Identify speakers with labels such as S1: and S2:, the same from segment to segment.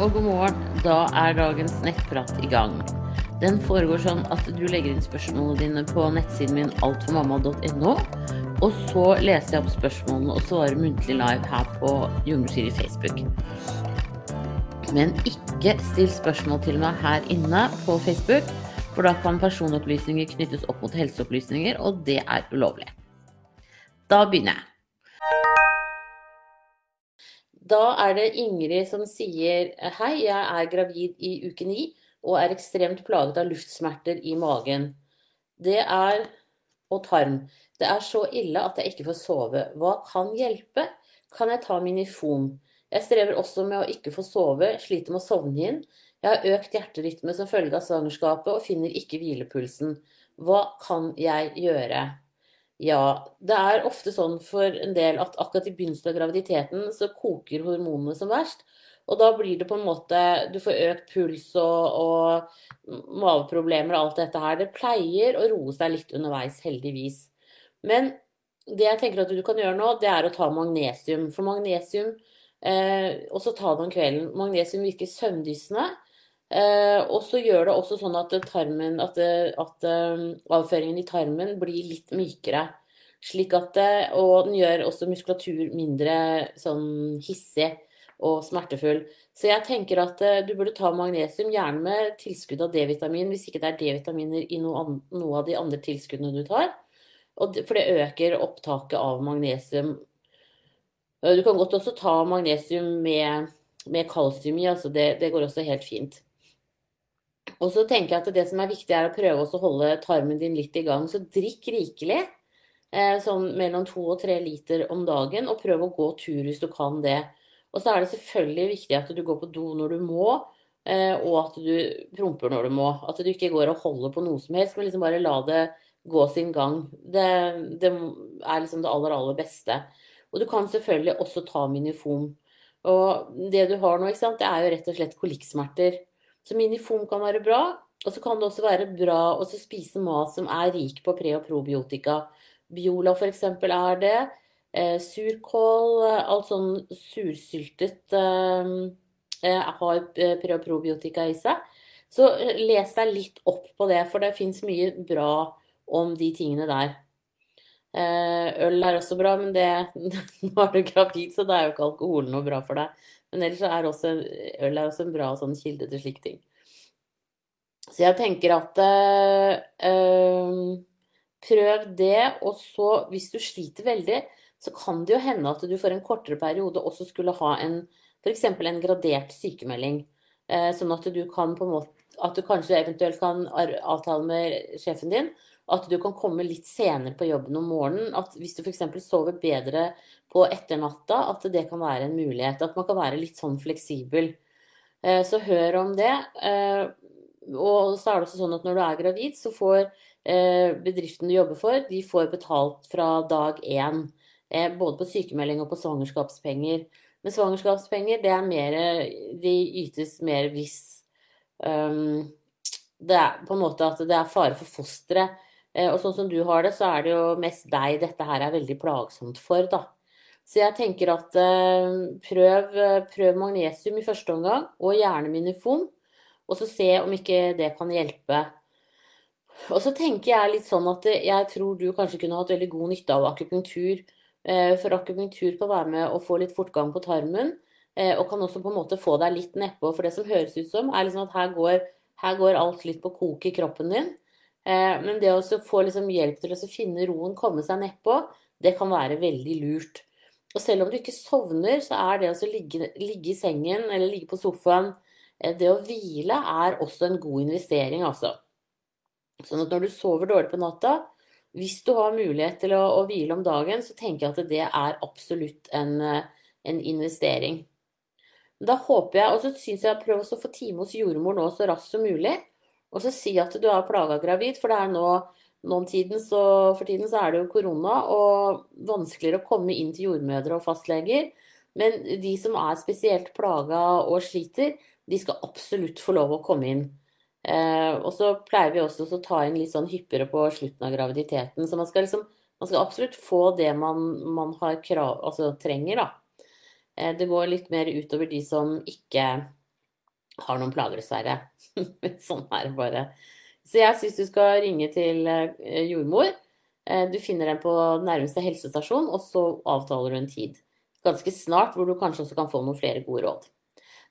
S1: og god morgen. Da er dagens nettprat i gang. Den foregår sånn at du legger inn spørsmålene dine på nettsiden min altformamma.no. Og så leser jeg opp spørsmålene og svarer muntlig live her på Jungelskiri Facebook. Men ikke still spørsmål til meg her inne på Facebook, for da kan personopplysninger knyttes opp mot helseopplysninger, og det er ulovlig. Da begynner jeg. Da er det Ingrid som sier hei, jeg er gravid i uke ni og er ekstremt plaget av luftsmerter i magen. Det er og tarm. Det er så ille at jeg ikke får sove. Hva kan hjelpe? Kan jeg ta Minifon? Jeg strever også med å ikke få sove, sliter med å sovne inn. Jeg har økt hjerterytme som følge av svangerskapet og finner ikke hvilepulsen. Hva kan jeg gjøre? Ja, det er ofte sånn for en del at akkurat i begynnelsen av graviditeten så koker hormonene som verst. Og da blir det på en måte Du får økt puls og, og maveproblemer og alt dette her. Det pleier å roe seg litt underveis, heldigvis. Men det jeg tenker at du kan gjøre nå, det er å ta magnesium. For magnesium eh, også ta det om kvelden. Magnesium virker søvndyssende. Eh, og så gjør det også sånn at, tarmen, at, at um, avføringen i tarmen blir litt mykere. Slik at det, og den gjør også muskulatur mindre sånn hissig og smertefull. Så jeg tenker at uh, du burde ta magnesium, gjerne med tilskudd av D-vitamin, hvis ikke det er D-vitaminer i noe, av de andre tilskuddene du tar. For det øker opptaket av magnesium. Du kan godt også ta magnesium med, med kalsium i, altså det, det går også helt fint. Og så tenker jeg at det som er viktig, er å prøve å holde tarmen din litt i gang. Så drikk rikelig. Eh, sånn mellom to og tre liter om dagen, og prøv å gå tur hvis du kan det. Og så er det selvfølgelig viktig at du går på do når du må, eh, og at du promper når du må. At du ikke går og holder på noe som helst, men liksom bare la det gå sin gang. Det, det er liksom det aller, aller beste. Og du kan selvfølgelig også ta minifon. Og det du har nå, ikke sant, det er jo rett og slett kolikksmerter. Så minifon kan være bra. Og så kan det også være bra å spise mat som er rik på pre- og probiotika. Biola f.eks. er det. Eh, surkål, alt sånn sursyltet eh, eh har eh, pre- og probiotika i seg. Så eh, les deg litt opp på det, for det fins mye bra om de tingene der. Øl er også bra, men det, nå er du gravid, så da er jo ikke alkoholen noe bra for deg. Men ellers er også, øl er også en bra sånn kilde til slike ting. Så jeg tenker at øh, prøv det, og så, hvis du sliter veldig, så kan det jo hende at du for en kortere periode også skulle ha en f.eks. en gradert sykemelding. Eh, sånn at du kan på en måte At du kanskje eventuelt kan avtale med sjefen din at du kan komme litt senere på jobben om morgenen. At hvis du f.eks. sover bedre på etternatta, at det kan være en mulighet. At man kan være litt sånn fleksibel. Eh, så hør om det. Eh, og så er det også sånn at når du er gravid, så får eh, bedriften du jobber for, de får betalt fra dag én. Både på sykemelding og på svangerskapspenger. Men svangerskapspenger, det er mer De ytes mer hvis um, det er på en måte at det er fare for fosteret Eh, og sånn som du har det, så er det jo mest deg dette her er veldig plagsomt for, da. Så jeg tenker at eh, prøv, prøv magnesium i første omgang, og gjerne minifon. Og så se om ikke det kan hjelpe. Og så tenker jeg litt sånn at jeg tror du kanskje kunne hatt veldig god nytte av akupunktur. Eh, for akupunktur kan være med å få litt fortgang på tarmen. Og kan også på en måte få deg litt nedpå. For det som høres ut som, er liksom at her går, her går alt litt på kok i kroppen din. Eh, men det å få liksom hjelp til å finne roen, komme seg nedpå, det kan være veldig lurt. Og selv om du ikke sovner, så er det å ligge, ligge i sengen eller ligge på sofaen eh, Det å hvile er også en god investering, altså. Sånn at når du sover dårlig på natta, hvis du har mulighet til å, å hvile om dagen, så tenker jeg at det er absolutt en, eh, en investering. Da håper jeg, og så syns jeg prøv å få time hos jordmor nå så raskt som mulig. Og så si at du er plaga gravid, for det er nå, noen tiden, så, for tiden så er det jo korona og vanskeligere å komme inn til jordmødre og fastleger. Men de som er spesielt plaga og sliter, de skal absolutt få lov å komme inn. Eh, og så pleier vi også å ta inn litt sånn hyppigere på slutten av graviditeten. Så man skal, liksom, man skal absolutt få det man, man krav, altså trenger, da. Eh, det går litt mer utover de som ikke har noen plager, dessverre. sånn er det bare. Så jeg syns du skal ringe til eh, jordmor. Eh, du finner den på nærmeste helsestasjon, og så avtaler du en tid. Ganske snart, hvor du kanskje også kan få noen flere gode råd.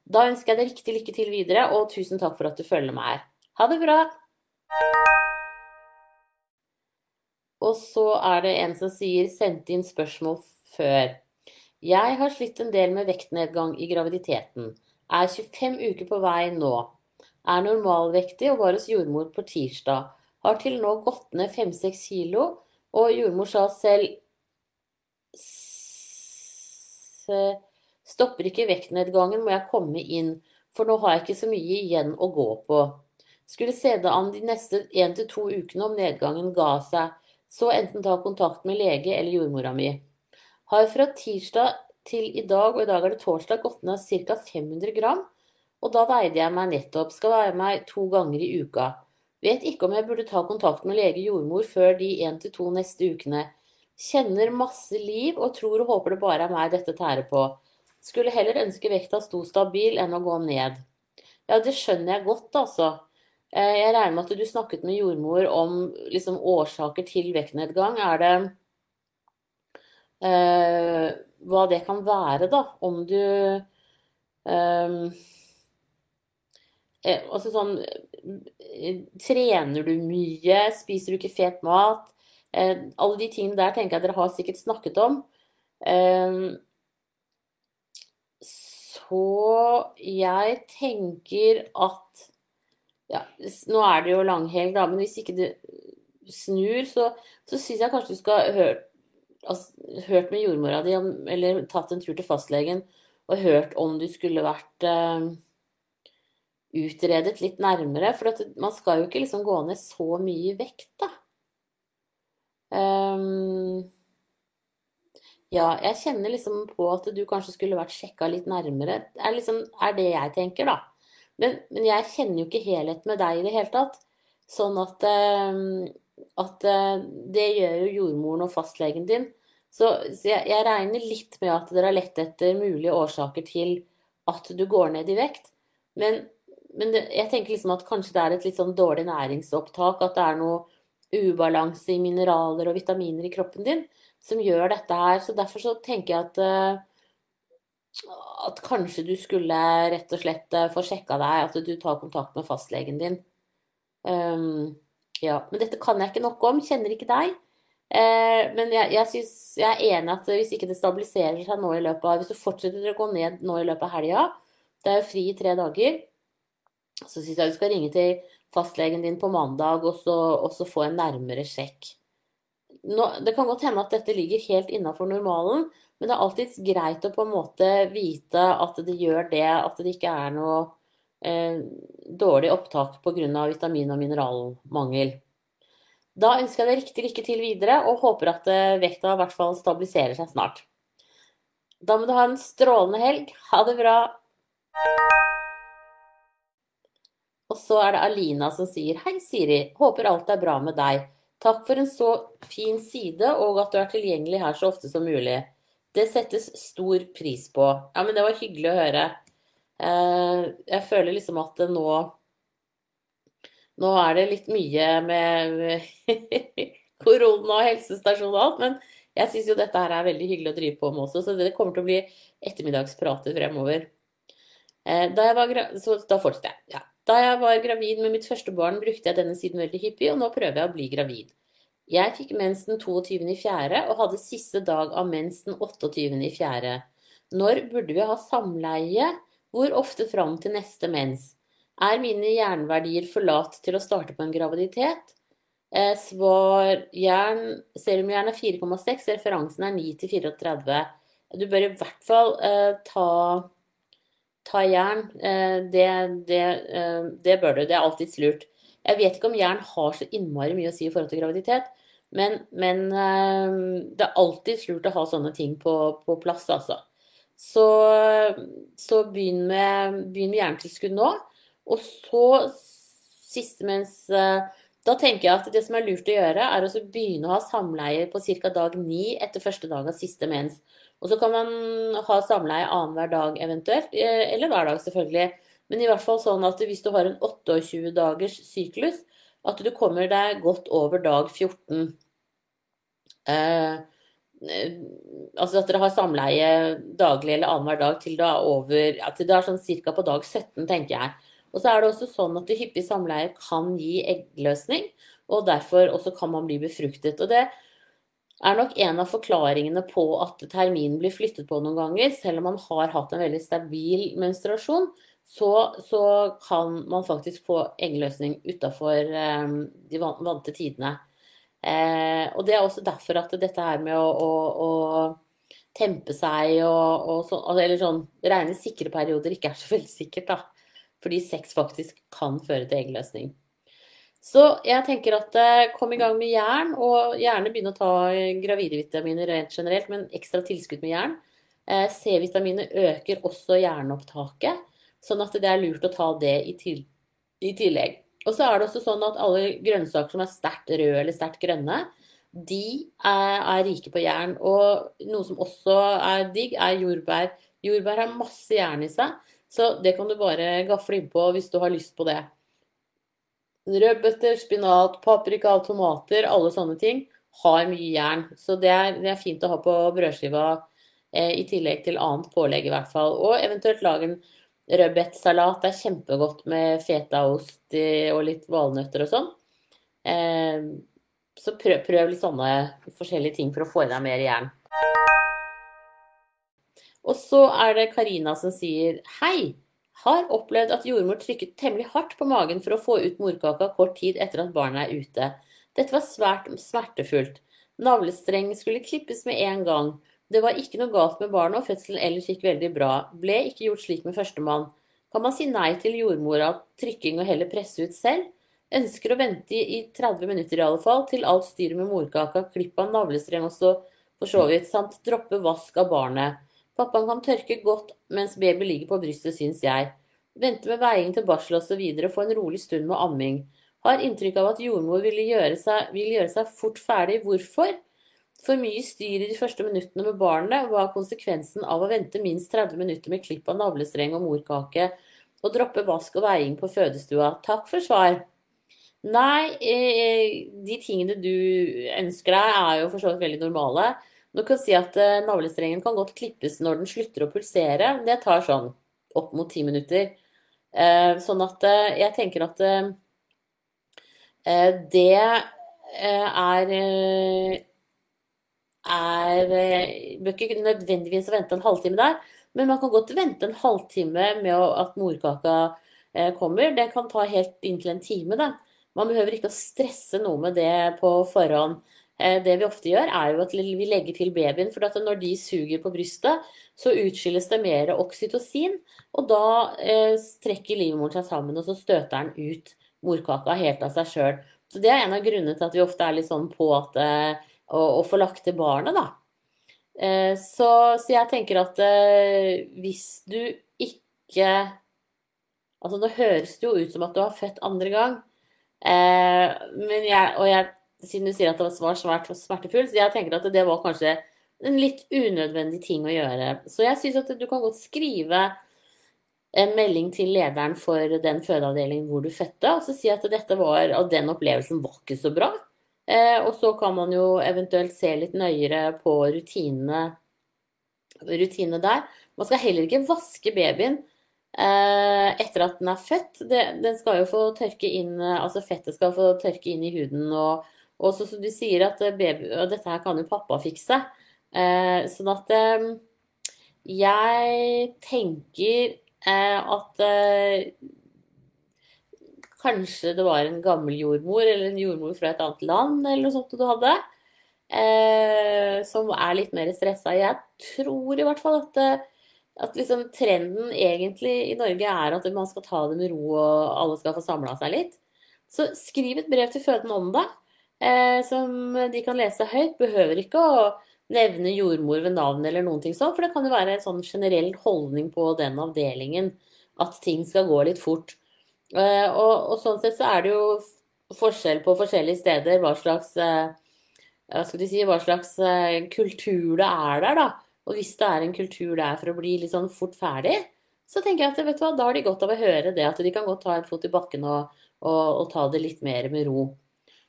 S1: Da ønsker jeg deg riktig lykke til videre, og tusen takk for at du følger meg her. Ha det bra! Og så er det en som sier 'sendte inn spørsmål før'. Jeg har slitt en del med vektnedgang i graviditeten. Er 25 uker på vei nå. Er normalvektig og var hos jordmor på tirsdag. Har til nå gått ned 5-6 kilo, og jordmor sa selv Stopper ikke vektnedgangen, må jeg komme inn, for nå har jeg ikke så mye igjen å gå på. Skulle se det an de neste 1-2 ukene om nedgangen ga seg, så enten ta kontakt med lege eller jordmora mi. Har fra tirsdag til i dag, og i dag er det torsdag, gått ned ca. 500 gram. Og da veide jeg meg nettopp. Skal veie meg to ganger i uka. Vet ikke om jeg burde ta kontakt med lege jordmor før de 1-2 neste ukene. Kjenner masse liv og tror og håper det bare er meg dette tærer på. Skulle heller ønske vekta sto stabil enn å gå ned. Ja, det skjønner jeg godt, altså. Eh, jeg regner med at du snakket med jordmor om liksom, årsaker til vektnedgang. Er det eh, Hva det kan være, da? Om du eh, eh Altså sånn eh, Trener du mye? Spiser du ikke fet mat? Eh, alle de tingene der tenker jeg dere har sikkert snakket om. Så jeg tenker at ja, nå er det jo langhelg, da, men hvis ikke det snur, så, så syns jeg kanskje du skal hørt, altså, hørt med jordmora di, eller tatt en tur til fastlegen og hørt om du skulle vært uh, utredet litt nærmere. For at man skal jo ikke liksom gå ned så mye i vekt, da. Um, ja, jeg kjenner liksom på at du kanskje skulle vært sjekka litt nærmere. Er, liksom, er det jeg tenker, da. Men, men, jeg kjenner jo ikke helhet med deg i det hele tatt. Sånn at, eh, at eh, det gjør jo jordmoren og fastlegen din. Så, så jeg, jeg, regner litt med at dere har lett etter mulige årsaker til at du går ned i vekt. Men, men det, jeg tenker liksom at kanskje det er et litt sånn dårlig næringsopptak. At det er noe ubalanse i mineraler og vitaminer i kroppen din som gjør dette her. Så derfor så tenker jeg at eh, at kanskje du skulle rett og slett eh, få sjekka deg, at du tar kontakt med fastlegen din. Um, ja, Men dette kan jeg ikke nok om, kjenner ikke deg. Uh, men jeg, jeg, synes, jeg er enig at hvis ikke det stabiliserer seg nå i løpet av Hvis du fortsetter å gå ned nå i løpet av helga, det er jo fri i tre dager, så syns jeg du skal ringe til fastlegen din på mandag og så, og så få en nærmere sjekk. Nå, det kan godt hende at dette ligger helt innafor normalen, men det er alltid greit å på en måte vite at det gjør det, at det ikke er noe eh, dårlig opptak pga. vitamin- og mineralmangel. Da ønsker jeg deg riktig lykke til videre, og håper at eh, vekta i hvert fall stabiliserer seg snart. Da må du ha en strålende helg. Ha det bra. Og så er det Alina som sier Hei, Siri. Håper alt er bra med deg. Takk for en så fin side, og at du er tilgjengelig her så ofte som mulig. Det settes stor pris på. Ja, men det var hyggelig å høre. Eh, jeg føler liksom at nå Nå er det litt mye med korona og helsestasjon og alt, men jeg syns jo dette her er veldig hyggelig å drive på med også, så det kommer til å bli ettermiddagsprater fremover. Eh, da, så da fortsetter jeg. Ja. Da jeg var gravid med mitt første barn, brukte jeg denne siden veldig hyppig, og nå prøver jeg å bli gravid. Jeg fikk mens den 22.4. og hadde siste dag av mens den 28.4. Når burde vi ha samleie? Hvor ofte fram til neste mens? Er mine jernverdier for lat til å starte på en graviditet? Eh, svar jern, serumjern er 4,6, referansen er 9 til 34. Du bør i hvert fall eh, ta, ta jern. Eh, det, det, eh, det, bør du. Det er alltids lurt. Jeg vet ikke om jern har så innmari mye å si i forhold til graviditet. Men, men eh, det er alltid lurt å ha sånne ting på, på plass, altså. Så, så begynn, med, begynn med hjernetilskudd nå. Og så siste mens Da tenker jeg at det som er lurt å gjøre, er å begynne å ha samleie på ca. dag ni etter første dag av siste mens. Og så kan man ha samleie annenhver dag eventuelt, eh, eller hver dag selvfølgelig, Men i hvert fall sånn at hvis du har en 28 dagers syklus, at du kommer deg godt over dag 14. Eh, eh, altså at dere har samleie daglig eller annenhver dag til er over ja, til det er sånn ca. på dag 17, tenker jeg. Og så er det også sånn at hyppig samleie kan gi eggløsning, og derfor også kan man bli befruktet. Og det er nok en av forklaringene på at terminen blir flyttet på noen ganger. Selv om man har hatt en veldig stabil menstruasjon, så, så kan man faktisk få eggløsning utafor eh, de vante tidene. Eh, og det er også derfor at dette her med å, å, å tempe seg og, og så, eller sånn regne sikre perioder ikke er så veldig sikkert, da. Fordi sex faktisk kan føre til eggløsning. Så jeg tenker at eh, kom i gang med jern, og gjerne begynne å ta gravide vitaminer rent generelt, men ekstra tilskudd med jern. Eh, C-vitaminet øker også jernopptaket, sånn at det er lurt å ta det i, til, i tillegg. Og så er det også sånn at alle grønnsaker som er sterkt røde eller sterkt grønne, de er, er, rike på jern. Og noe som også er digg, er jordbær. Jordbær har masse jern i seg, så det kan du bare gafle innpå hvis du har lyst på det. Rødbeter, spinat, paprika, tomater, alle sånne ting har mye jern. Så det er, det er fint å ha på brødskiva eh, i tillegg til annet pålegg i hvert fall. Og eventuelt lage en rødbetsalat. Det er kjempegodt med fetaost og litt valnøtter og sånn. Eh, så prøv, prøv, litt sånne forskjellige ting for å få i deg mer jern. Og så er det Karina som sier hei. Har opplevd at jordmor trykket temmelig hardt på magen for å få ut morkaka kort tid etter at barnet er ute. Dette var svært smertefullt. Navlestreng skulle klippes med en gang. Det var ikke noe galt med barnet, og fødselen ellers gikk veldig bra. Ble ikke gjort slik med førstemann. Kan man si nei til jordmora, trykking og heller presse ut selv? Ønsker å vente i 30 minutter i alle fall, til alt styret med morkaka, klipp av navlestreng også for så vidt, samt droppe vask av barnet. Pappaen kan tørke godt mens baby ligger på brystet, syns jeg. Vente med veiing til barsel osv. Få en rolig stund med amming. Har inntrykk av at jordmor vil gjøre, seg, vil gjøre seg fort ferdig. Hvorfor? For mye styr i de første minuttene med barnet. Hva er konsekvensen av å vente minst 30 minutter med klipp av navlestreng og morkake? Og droppe vask og veiing på fødestua? Takk for svar. Nei, eh, de tingene du ønsker deg, er jo for så vidt veldig normale. Du kan si at uh, navlestrengen kan godt klippes når den slutter å pulsere. Det tar sånn opp mot ti minutter. Uh, sånn at uh, jeg tenker at det er er Bør ikke nødvendigvis vente en halvtime der, men man kan godt vente en halvtime med at morkaka kommer. Det kan ta helt inntil en time. Da. Man behøver ikke å stresse noe med det på forhånd. Eh, det vi ofte gjør, er jo at vi legger til babyen. For når de suger på brystet, så utskilles det mer oksytocin. Og da eh, trekker livmoren seg sammen, og så støter den ut morkaka helt av seg sjøl. Så det er en av grunnene til at vi ofte er litt sånn på at eh, å, å, få lagt til barnet, da. Så, så, jeg tenker at hvis du ikke Altså nå høres det jo ut som at du har født andre gang, eh, jeg, og jeg siden du sier at det var svært smertefullt, så jeg tenker at det var kanskje en litt unødvendig ting å gjøre. Så jeg syns at du kan godt skrive en melding til lederen for den fødeavdelingen hvor du fødte, og så si at dette var, og den opplevelsen var ikke så bra. Eh, og så kan man jo eventuelt se litt nøyere på rutinene, rutinene der. Man skal heller ikke vaske babyen eh, etter at den er født. Den skal jo få tørke inn, altså Fettet skal få tørke inn i huden. og og så som du sier at eh, baby, og dette her kan jo pappa fikse. Eh, sånn at eh, jeg tenker eh, at eh, kanskje det var en gammel jordmor eller en jordmor fra et annet land eller noe sånt du hadde. Eh, som er litt mer stressa. Jeg tror i hvert fall at, at liksom trenden egentlig i Norge er at man skal ta det med ro og alle skal få samla seg litt. Så skriv et brev til fødende om det eh, som de kan lese høyt. Behøver ikke å nevne jordmor ved navn eller noen ting sånn, for det kan jo være en sånn generell holdning på den avdelingen at ting skal gå litt fort. Eh, og, og, sånn sett så er det jo forskjell på forskjellige steder hva slags eh, si, hva slags eh, kultur det er der, da. Og hvis det er en kultur det er for å bli litt sånn fort ferdig, så tenker jeg at hva, da har de godt av å høre det, at de kan godt ta en fot i bakken og, og, og ta det litt mer med ro.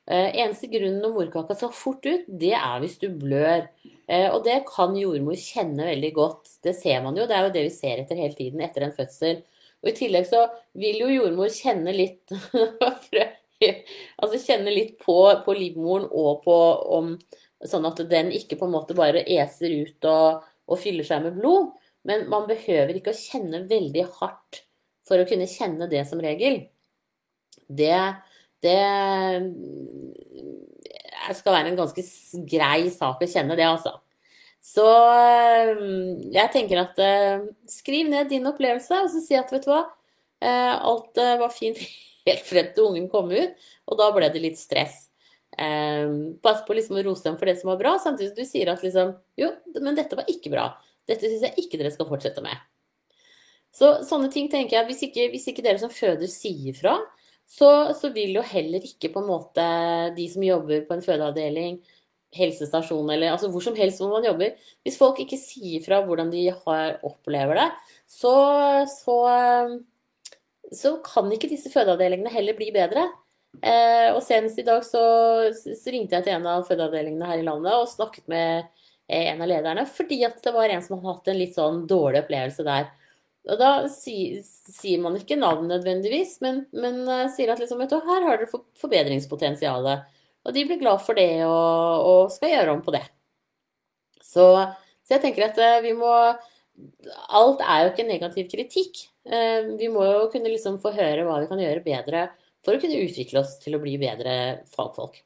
S1: Eh, eneste grunnen når morkaka skal fort ut, det er hvis du blør. Eh, og det kan jordmor kjenne veldig godt. Det ser man jo, det er jo det vi ser etter hele tiden etter en fødsel. Og i tillegg så vil jo jordmor kjenne litt Altså kjenne litt på, på livmoren og på om Sånn at den ikke på en måte bare eser ut og, og fyller seg med blod. Men man behøver ikke å kjenne veldig hardt for å kunne kjenne det som regel. Det, det skal være en ganske grei sak å kjenne det, altså. Så jeg tenker at skriv ned din opplevelse, og så si at vet du hva, alt var fint helt frem til ungen kom ut, og da ble det litt stress. Pass på liksom å rose dem for det som var bra, samtidig som du sier at liksom, jo, men dette var ikke bra. Dette syns jeg ikke dere skal fortsette med. Så sånne ting tenker jeg, hvis ikke, hvis ikke dere som føder sier fra, så, så, vil jo heller ikke på en måte de som jobber på en fødeavdeling, helsestasjon eller altså hvor som helst hvor man jobber Hvis folk ikke sier fra hvordan de har, opplever det, så, så, så kan ikke disse fødeavdelingene heller bli bedre. Eh, og senest i dag så, så, ringte jeg til en av fødeavdelingene her i landet og snakket med en av lederne, fordi at det var en som hadde hatt en litt sånn dårlig opplevelse der. Og da sier, sier man ikke navn nødvendigvis, men, men uh, sier at liksom, vet du, her har dere forbedringspotensialet. forbedringspotensial. Og de blir glad for det og, og, skal gjøre om på det. Så, så jeg tenker at uh, vi må Alt er jo ikke negativ kritikk. Uh, vi må jo kunne liksom få høre hva vi kan gjøre bedre for å kunne utvikle oss til å bli bedre fagfolk.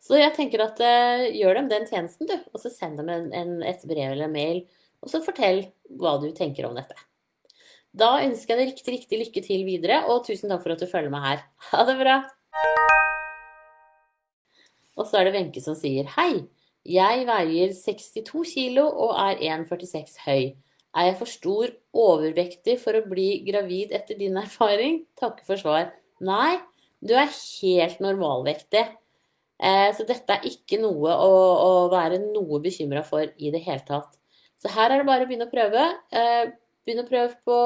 S1: Så jeg tenker at gjør dem den tjenesten, du. Og så send dem en, en, et brev eller en mail. Og så fortell hva du tenker om dette. Da ønsker jeg deg riktig, riktig lykke til videre, og tusen takk for at du følger meg her. Ha det bra! Og så er det Wenche som sier hei. Jeg veier 62 kilo og er 1,46 høy. Er jeg for stor overvektig for å bli gravid etter din erfaring? Takker for svar. Nei, du er helt normalvektig. Eh, så dette er ikke noe å, å være noe bekymra for i det hele tatt. Så her er det bare å begynne å prøve. Eh, begynne å prøve på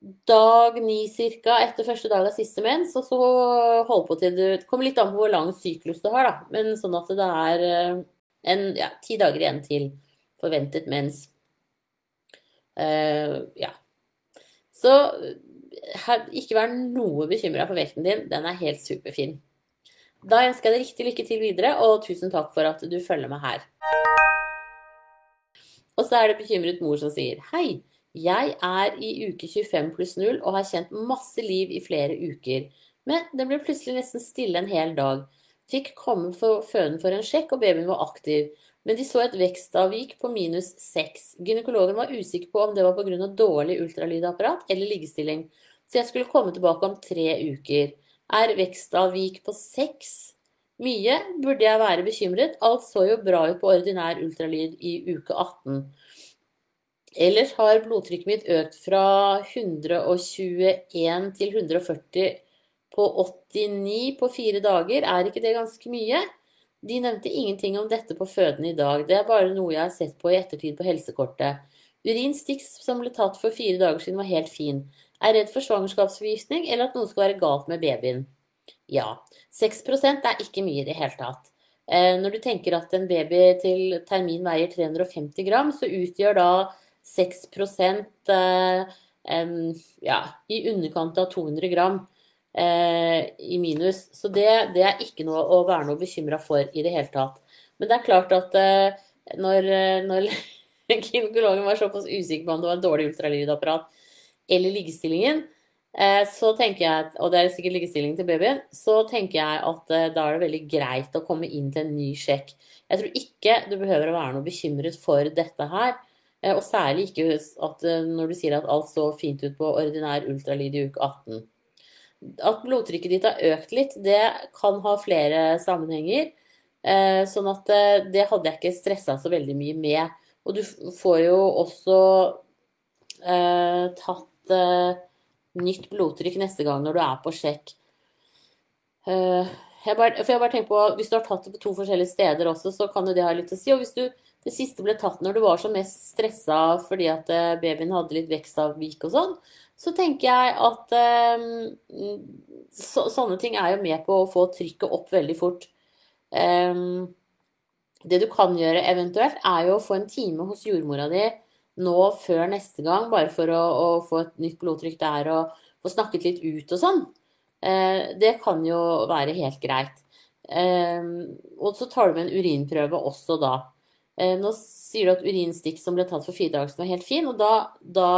S1: dag ni ca. etter første dag av siste mens, og så holde på til du Det kommer litt an på hvor lang syklus du har, da. Men sånn at det er eh, en, ja, ti dager igjen til forventet mens. Uh, ja. Så ikke vær noe bekymra for vekten din. Den er helt superfin. Da ønsker jeg deg riktig lykke til videre, og tusen takk for at du følger meg her. Og så er det bekymret mor som sier Hei, jeg er i uke 25 pluss 0 og har kjent masse liv i flere uker. Men det ble plutselig nesten stille en hel dag. Fikk komme for føden for en sjekk, og babyen var aktiv. Men de så et vekstavvik på minus 6. Gynekologen var usikker på om det var pga. dårlig ultralydapparat eller liggestilling så jeg skulle komme tilbake om tre uker. Er vekstavvik på 6 mye? Burde jeg være bekymret? Alt så jo bra ut på ordinær ultralyd i uke 18. Ellers har blodtrykket mitt økt fra 121 til 140 på 89 på fire dager. Er ikke det ganske mye? De nevnte ingenting om dette på føden i dag. Det er bare noe jeg har sett på i ettertid på helsekortet. Urinstiks som ble tatt for fire dager siden, var helt fin. Er redd for svangerskapsforgiftning eller at noe skal være galt med babyen. Ja, 6% er ikke mye i det hele tatt. Eh, når du tenker at en baby til termin veier 350 gram, så utgjør da 6 eh, ja, i underkant av 200 gram eh, i minus. Så det, det, er ikke noe å være noe bekymra for i det hele tatt. Men det er klart at når, når gynekologen var såpass usikker på om det var et dårlig ultralydapparat, eller ligestillingen, eh, så tenker jeg, og det er sikkert ligestillingen til babyen, så tenker jeg at eh, da er det veldig greit å komme inn til en ny sjekk. Jeg tror ikke du behøver å være noe bekymret for dette her. Eh, og særlig ikke at når du sier at alt så fint ut på ordinær ultralyd i uke 18. At blodtrykket ditt har økt litt, det kan ha flere sammenhenger. Sånn at det hadde jeg ikke stressa så veldig mye med. Og du får jo også eh, tatt eh, nytt blodtrykk neste gang når du er på sjekk. Eh, jeg bare, for jeg bare tenker på, Hvis du har tatt det på to forskjellige steder også, så kan det ha litt å si. Og hvis du det siste ble tatt når du var som mest stressa fordi at eh, babyen hadde litt vekstavvik og sånn, så tenker jeg at um, så, sånne ting er jo med på å få trykket opp veldig fort. Um, det du kan gjøre eventuelt, er jo å få en time hos jordmora di nå før neste gang, bare for å, å få et nytt blodtrykk der og få snakket litt ut og sånn. Uh, det kan jo være helt greit. Um, og så tar du med en urinprøve også da. Uh, nå sier du at urinstikk som ble tatt for fire dager siden var helt fin, og da, da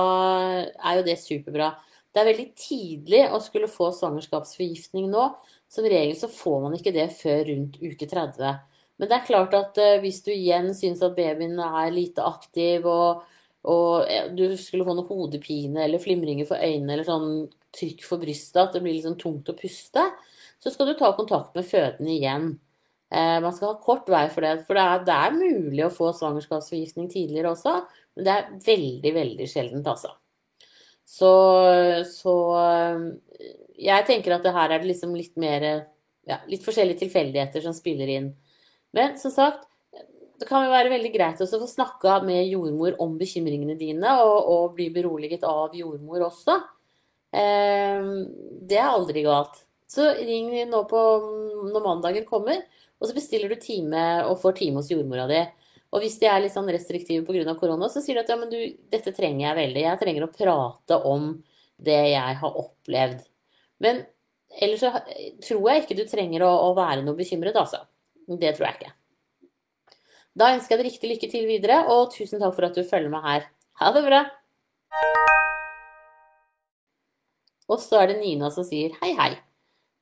S1: er jo det superbra. Det er veldig tidlig å skulle få svangerskapsforgiftning nå. Som regel så får man ikke det før rundt uke 30. Men det er klart at uh, hvis du igjen syns at babyen er lite aktiv, og, og du skulle få noe hodepine eller flimringer for øynene eller sånn trykk for brystet, at det blir liksom tungt å puste, så skal du ta kontakt med fødende igjen. Uh, man skal ha kort vei for det, for det er, det er mulig å få svangerskapsforgiftning tidligere også, men det er veldig, veldig sjeldent, altså. Så, så jeg tenker at det her er det liksom litt mer ja, litt forskjellige tilfeldigheter som spiller inn. Men som sagt, det kan jo være veldig greit også å få snakka med jordmor om bekymringene dine, og, og bli beroliget av jordmor også. Eh, det er aldri galt. Så ring nå på når mandagen kommer, og så bestiller du time og får time hos jordmora di. Og hvis de er litt sånn restriktive pga. korona, så sier de at ja, men du, dette trenger jeg veldig. Jeg trenger å prate om det jeg har opplevd. Men ellers så tror jeg ikke du trenger å, å være noe bekymret, altså. Det tror jeg ikke. Da ønsker jeg deg riktig lykke til videre, og tusen takk for at du følger med her. Ha det bra! Og så er det Nina som sier hei, hei.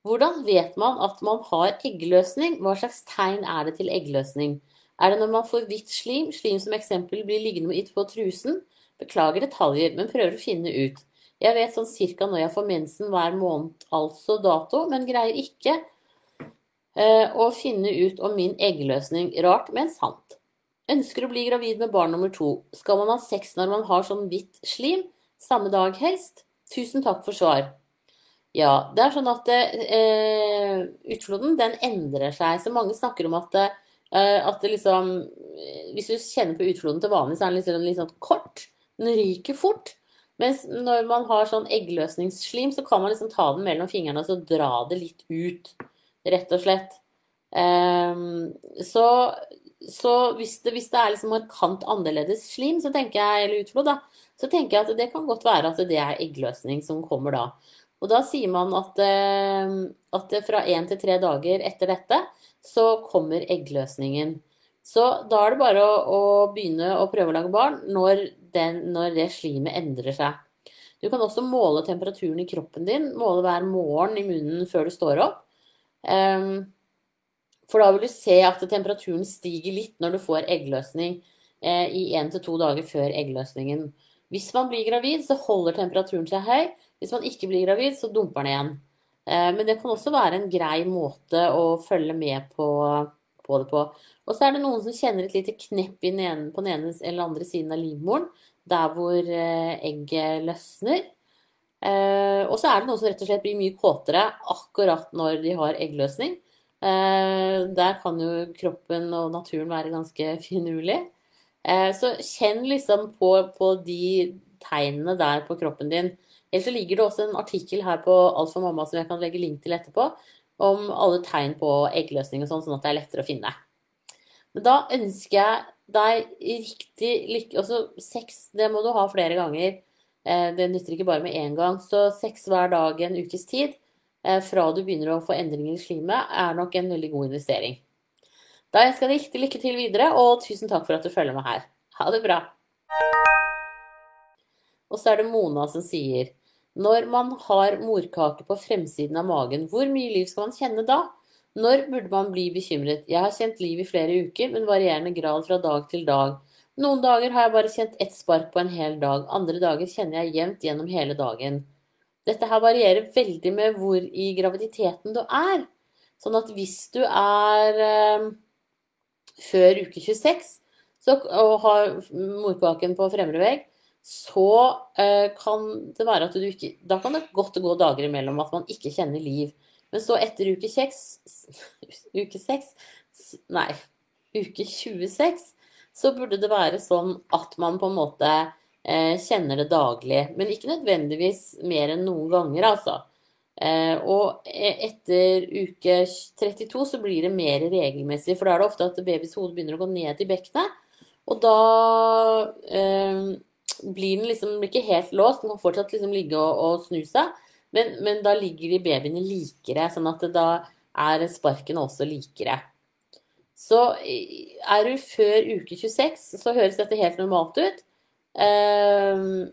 S1: Hvordan vet man at man har eggløsning? Hva slags tegn er det til eggløsning? Er det når man får hvitt slim, slim som eksempel blir liggende på trusen? Beklager detaljer, men prøver å finne ut. Jeg vet sånn cirka når jeg får mensen hver måned, altså dato, men greier ikke eh, å finne ut om min eggløsning. Rart, men sant. Ønsker å bli gravid med barn nummer to. Skal man ha sex når man har sånn hvitt slim? Samme dag helst? Tusen takk for svar. Ja, det er sånn at eh, utfloden den endrer seg. Så mange snakker om at eh, Eh, at liksom Hvis du kjenner på utfloden til vanlig, så er den litt, litt sånn kort. Den ryker fort. Mens når man har sånn eggløsningsslim, så kan man liksom ta den mellom fingrene og så dra det litt ut. Rett og slett. Um, så, så hvis, det, hvis, det, er liksom markant annerledes slim, så tenker jeg, eller utflod, da, så tenker jeg at det kan godt være at det er eggløsning som kommer da. Og da sier man at, uh, at fra én til tre dager etter dette så kommer eggløsningen. Så da er det bare å, å begynne å prøve å lage barn når, den, når, det slimet endrer seg. Du kan også måle temperaturen i kroppen din, måle hver morgen i munnen før du står opp. Um, for da vil du se at temperaturen stiger litt når du får eggløsning eh, i én til to dager før eggløsningen. Hvis man blir gravid, så holder temperaturen seg høy. Hvis man ikke blir gravid, så dumper den igjen. Eh, men det kan også være en grei måte å følge med på, på det på. Og så er det noen som kjenner et lite knepp ene, på den ene eller andre siden av livmoren, der hvor eh, egget løsner. Eh, og så er det noen som rett og slett blir mye kåtere akkurat når de har eggløsning. Der kan jo kroppen og naturen være ganske finurlig. Så kjenn liksom på, på de tegnene der på kroppen din. Ellers så ligger det også en artikkel her på Alt for mamma som jeg kan legge link til etterpå, om alle tegn på eggløsning og sånn, sånn at det er lettere å finne. Men da ønsker jeg deg riktig lykke Altså sex, det må du ha flere ganger. Eh, det nytter ikke bare med én gang. Så sex hver dag en ukes tid eh, fra du begynner å få endringer i slimet, er nok en veldig god investering. Da ønsker jeg deg riktig lykke til videre, og tusen takk for at du følger med her. Ha det bra. Og så er det Mona som sier når man har morkake på fremsiden av magen, hvor mye liv skal man kjenne da? Når burde man bli bekymret? Jeg har kjent liv i flere uker, men varierende grad fra dag til dag. Noen dager har jeg bare kjent ett spark på en hel dag, andre dager kjenner jeg jevnt gjennom hele dagen. Dette her varierer veldig med hvor i graviditeten du er. Sånn at hvis du er eh, før uke 26 så, og har morkaken på fremre vegg, så eh, kan det være at du ikke Da kan det godt gå dager imellom at man ikke kjenner liv. Men så etter uke seks Uke seks Nei, uke 26 så burde det være sånn at man på en måte eh, kjenner det daglig. Men ikke nødvendigvis mer enn noen ganger, altså. Eh, og e, etter uke 32 så blir det mer regelmessig, for da er det ofte at babys hode begynner å gå ned i bekkenet. Og da eh, blir den liksom ikke helt låst, den kan fortsatt liksom ligge og, og snu seg. Men, men, da ligger de babyene likere, sånn at da er sparkene også likere. Så er du før uke 26, så høres dette helt normalt ut. Um,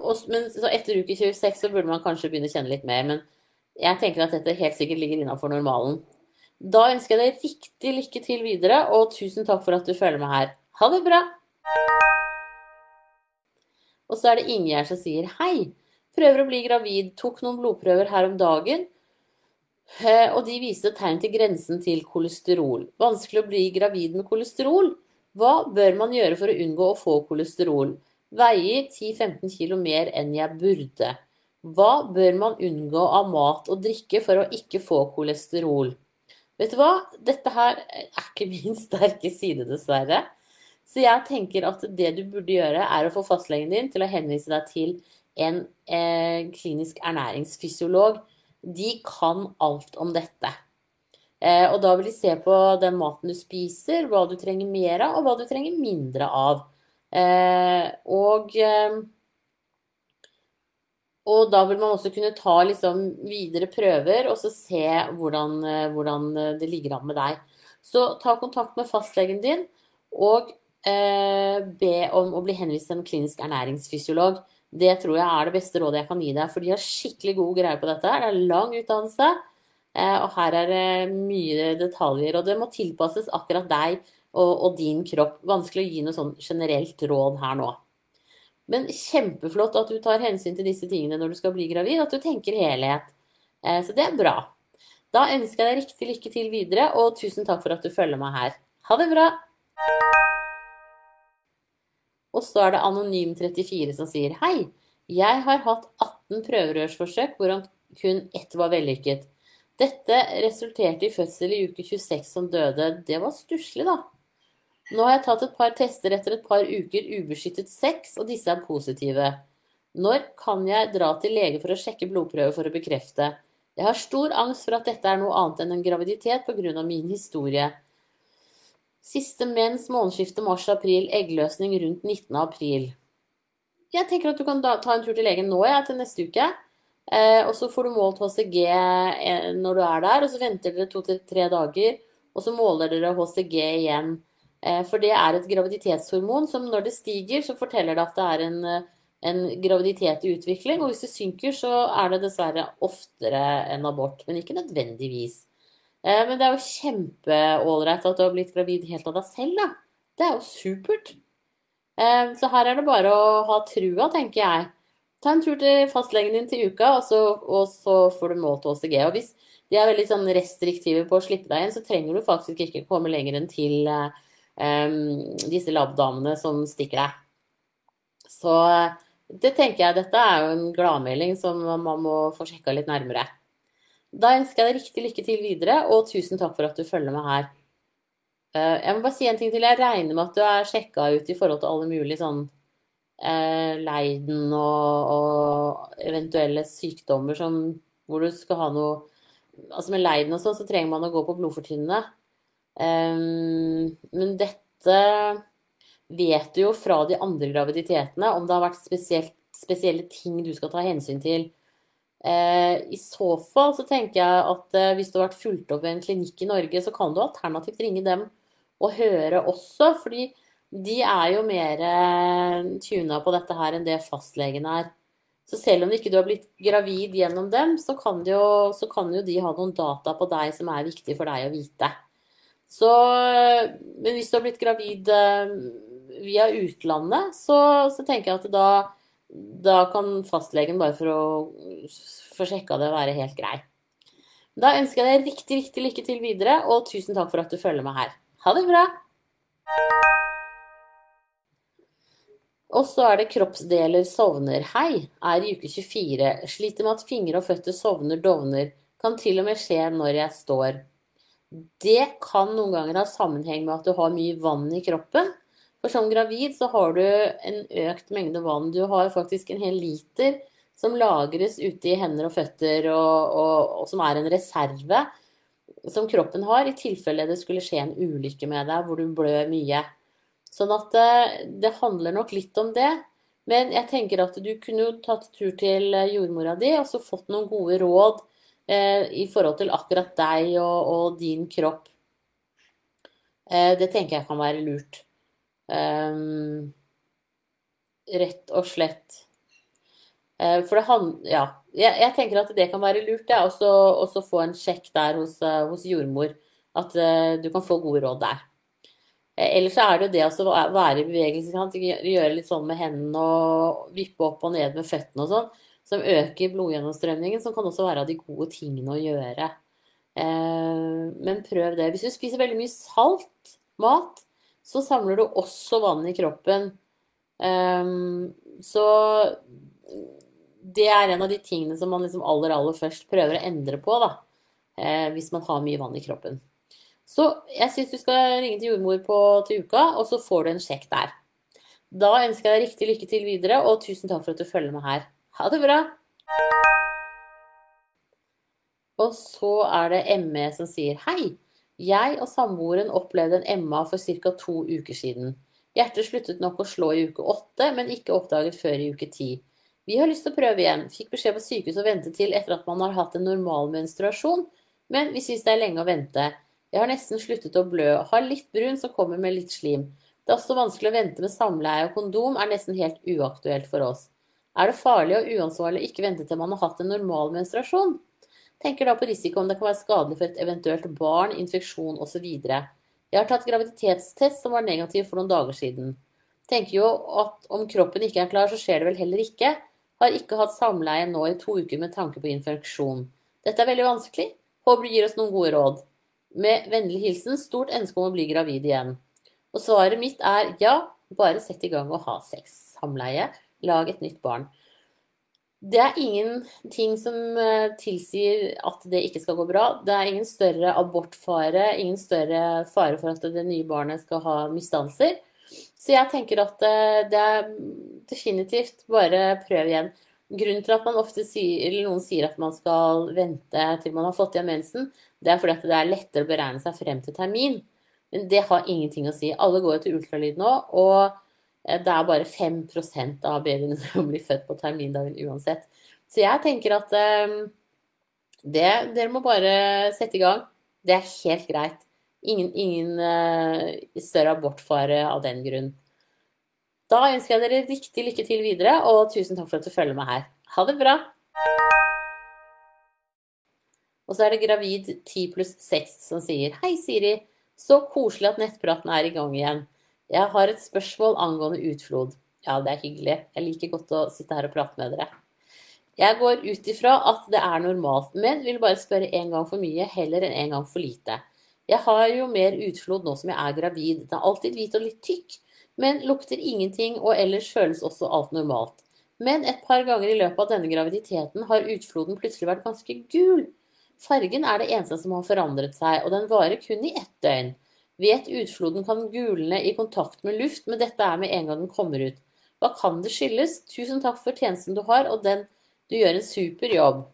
S1: og, men etter uke 26 så burde man kanskje begynne å kjenne litt mer. Men jeg tenker at dette helt sikkert ligger innafor normalen. Da ønsker jeg deg riktig lykke til videre, og tusen takk for at du følger med her. Ha det bra! Og så er det Ingjerd som sier hei. Prøver å bli gravid. Tok noen blodprøver her om dagen. Eh, og de viste tegn til grensen til kolesterol. Vanskelig å bli gravid med kolesterol. Hva bør man gjøre for å unngå å få kolesterol? Veier 10-15 kg mer enn jeg burde. Hva bør man unngå av mat og drikke for å ikke få kolesterol? Vet du hva? Dette her er ikke min sterke side, dessverre. Så jeg tenker at det du burde gjøre, er å få fastlegen din til å henvise deg til en eh, klinisk ernæringsfysiolog. De kan alt om dette. Eh, og da vil de se på den maten du spiser, hva du trenger mer av, og hva du trenger mindre av. Eh, og, eh, og da vil man også kunne ta liksom, videre prøver og så se hvordan, eh, hvordan, det ligger an med deg. Så ta kontakt med fastlegen din og be om å bli henvist til en klinisk ernæringsfysiolog. Det tror jeg er det beste rådet jeg kan gi deg, for de har skikkelig god greie på dette. Det er lang utdannelse, eh, og her er det mye detaljer. Og det må tilpasses akkurat deg og, og din kropp. Vanskelig å gi noe sånn generelt råd her nå. Men kjempeflott at du tar hensyn til disse tingene når du skal bli gravid, at du tenker helhet. Eh, så det er bra. Da ønsker jeg deg riktig lykke til videre, og tusen takk for at du følger meg her. Ha det bra! Og så er det Anonym34 som sier Hei, jeg har hatt 18 prøverørsforsøk, hvorav kun ett var vellykket. Dette resulterte i fødsel i uke 26 som døde. Det var stusslig, da. Nå har jeg tatt et par tester etter et par uker ubeskyttet sex, og disse er positive. Når kan jeg dra til lege for å sjekke blodprøver for å bekrefte? Jeg har stor angst for at dette er noe annet enn en graviditet pga. min historie. Siste mens månedsskiftet mars-april, eggløsning rundt 19. april. Jeg tenker at du kan ta en tur til legen nå, ja, til neste uke. Eh, og så får du målt HCG eh, når du er der, og så venter dere to til tre dager. Og så måler dere HCG igjen. Eh, for det er et graviditetshormon som når det stiger, så forteller det at det er en, en graviditet i utvikling. Og hvis det synker, så er det dessverre oftere en abort, men ikke nødvendigvis. Eh, men det er jo kjempeålreit at du har blitt gravid helt av deg selv, da. Det er jo supert. Eh, så her er det bare å ha trua, tenker jeg. Ta en tur til fastlegen din til uka, og så, og så får du målt HCG. Og hvis de er veldig sånn restriktive på å slippe deg inn, så trenger du faktisk ikke komme lenger enn til um, disse labdamene som stikker deg. Så det tenker jeg, dette er jo en gladmelding som man må få sjekka litt nærmere. Da ønsker jeg deg riktig lykke til videre, og tusen takk for at du følger med her. Eh, jeg må bare si en ting til. Jeg regner med at du er sjekka ut i forhold til alle mulige sånn eh, leiden og, og, eventuelle sykdommer som, hvor du skal ha noe Altså med leiden og sånn, så trenger man å gå på blodfortynnende. Um, men dette vet du jo fra de andre graviditetene, om det har vært spesielt, spesielle ting du skal ta hensyn til Eh, I så fall så tenker jeg at eh, hvis du har vært fulgt opp ved en klinikk i Norge, så kan du alternativt ringe dem og høre også, fordi de er jo mer eh, tuna på dette her enn det fastlegen er. Så selv om ikke du har blitt gravid gjennom dem, så kan, jo, så kan jo de ha noen data på deg som er viktig for deg å vite. Så, men hvis du har blitt gravid via utlandet, så, så tenker jeg at da da kan fastlegen bare for å få sjekka det være helt grei. Da ønsker jeg deg riktig, riktig lykke til videre, og tusen takk for at du følger meg her. Ha det bra! Og så er det kroppsdeler sovner. Hei, er i uke 24. Sliter med at fingre og føtter sovner, dovner. Kan til og med skje når jeg står. Det kan noen ganger ha sammenheng med at du har mye vann i kroppen. For som gravid så har du en økt mengde vann. Du har faktisk en hel liter som lagres ute i hender og føtter, og, og, og som er en reserve som kroppen har, i tilfelle det skulle skje en ulykke med deg hvor du blør mye. Sånn at det, det handler nok litt om det. Men jeg tenker at du kunne jo tatt tur til eh, jordmora di og så fått noen gode råd eh, i forhold til akkurat deg og, og din kropp. Eh, det tenker jeg kan være lurt. Um, rett og slett. Uh, for det han, ja, jeg, jeg, tenker at det kan være lurt, ja, Også få en sjekk der hos, eh, hos jordmor. At du kan få gode råd der. Uh, ellers er det jo det å være i bevegelse, gjøre litt sånn med hendene og vippe opp og ned med føttene og sånn, som øker blodgjennomstrømningen, som kan også være av de gode tingene å gjøre. Men prøv det. Hvis du spiser veldig mye salt mat, så samler du også vann i kroppen. Eh, så det er en av de tingene som man liksom aller, aller først prøver å endre på, da. Hvis man har mye vann i kroppen. Så jeg syns du skal ringe til jordmor på, til uka, og så får du en sjekk der. Da ønsker jeg deg riktig lykke til videre, og tusen takk for at du følger med her. Ha det bra! Og så er det ME som sier hei. Jeg og samboeren opplevde en MA for ca. to uker siden. Hjertet sluttet nok å slå i uke åtte, men ikke oppdaget før i uke ti. Vi har lyst til å prøve igjen. Fikk beskjed på sykehuset å vente til etter at man har hatt en normal menstruasjon, men vi syns det er lenge å vente. Jeg har nesten sluttet å blø. Har litt brun som kommer med litt slim. Det er også vanskelig å vente med samleie, og kondom er nesten helt uaktuelt for oss. Er det farlig og uansvarlig å ikke vente til man har hatt en normal menstruasjon? Tenker da på risiko om det kan være skadelig for et eventuelt barn, infeksjon osv. Jeg har tatt graviditetstest som var negativ for noen dager siden. Tenker jo at om kroppen ikke er klar, så skjer det vel heller ikke. Har ikke hatt samleie nå i to uker med tanke på infeksjon. Dette er veldig vanskelig. Håper du gir oss noen gode råd. Med vennlig hilsen stort ønske om å bli gravid igjen. Og svaret mitt er ja, bare sett i gang og ha sex. Samleie. Lag et nytt barn. Det er ingenting som eh, tilsier at det ikke skal gå bra. Det er ingen større abortfare, ingen større fare for at det nye barnet skal ha misdanser. Så jeg tenker at eh, det er definitivt bare prøv igjen. Grunnen til at man ofte sier, eller noen sier at man skal vente til man har fått igjen mensen, det er fordi det er lettere å beregne seg frem til termin. Men det har ingenting å si. Alle går jo til ultralyd nå, og det er bare 5% av babyene som blir født på termindagen uansett. Så jeg tenker at um, det, dere må bare sette i gang. Det er helt greit. Ingen, ingen uh, større abortfare av den grunn. Da ønsker jeg dere riktig lykke til videre, og tusen takk for at du følger med her. Ha det bra! Og så er det gravid 10 pluss 6 som sier Hei, Siri. Så koselig at nettpraten er i gang igjen. Jeg har et spørsmål angående utflod. Ja, det er hyggelig. Jeg liker godt å sitte her og prate med dere. Jeg går ut ifra at det er normalt, men vil bare spørre en gang for mye heller enn en gang for lite. Jeg har jo mer utflod nå som jeg er gravid. Den er alltid hvit og litt tykk, men lukter ingenting, og ellers føles også alt normalt. Men et par ganger i løpet av denne graviditeten har utfloden plutselig vært ganske gul. Fargen er det eneste som har forandret seg, og den varer kun i ett døgn. Vet utfloden kan gulne i kontakt med luft, men dette er med en gang den kommer ut. Hva kan det skyldes? Tusen takk for tjenesten du har, og den Du gjør en super jobb.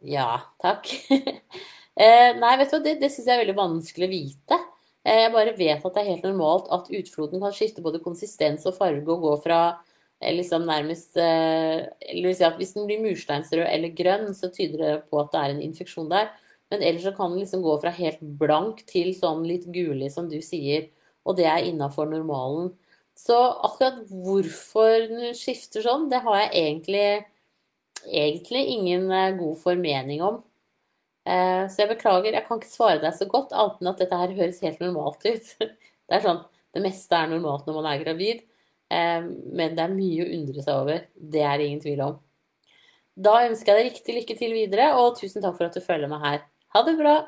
S1: Ja, takk. eh, nei, vet du hva, det, det syns jeg er veldig vanskelig å vite. Eh, jeg bare vet at det er helt normalt at utfloden kan skifte både konsistens og farge og gå fra liksom nærmest eh, eller si Hvis den blir mursteinsrød eller grønn, så tyder det på at det er en infeksjon der. Men ellers så kan den liksom gå fra helt blank til sånn litt gulig, som du sier. Og det er innafor normalen. Så akkurat hvorfor den skifter sånn, det har jeg egentlig, egentlig ingen eh, god formening om. Eh, så jeg beklager, jeg kan ikke svare deg så godt, annet enn at dette her høres helt normalt ut. Det er sånn, det meste er normalt når man er gravid. Men det er mye å undre seg over. Det er det ingen tvil om. Da ønsker jeg deg riktig lykke til videre, og tusen takk for at du følger meg her. Ha det bra!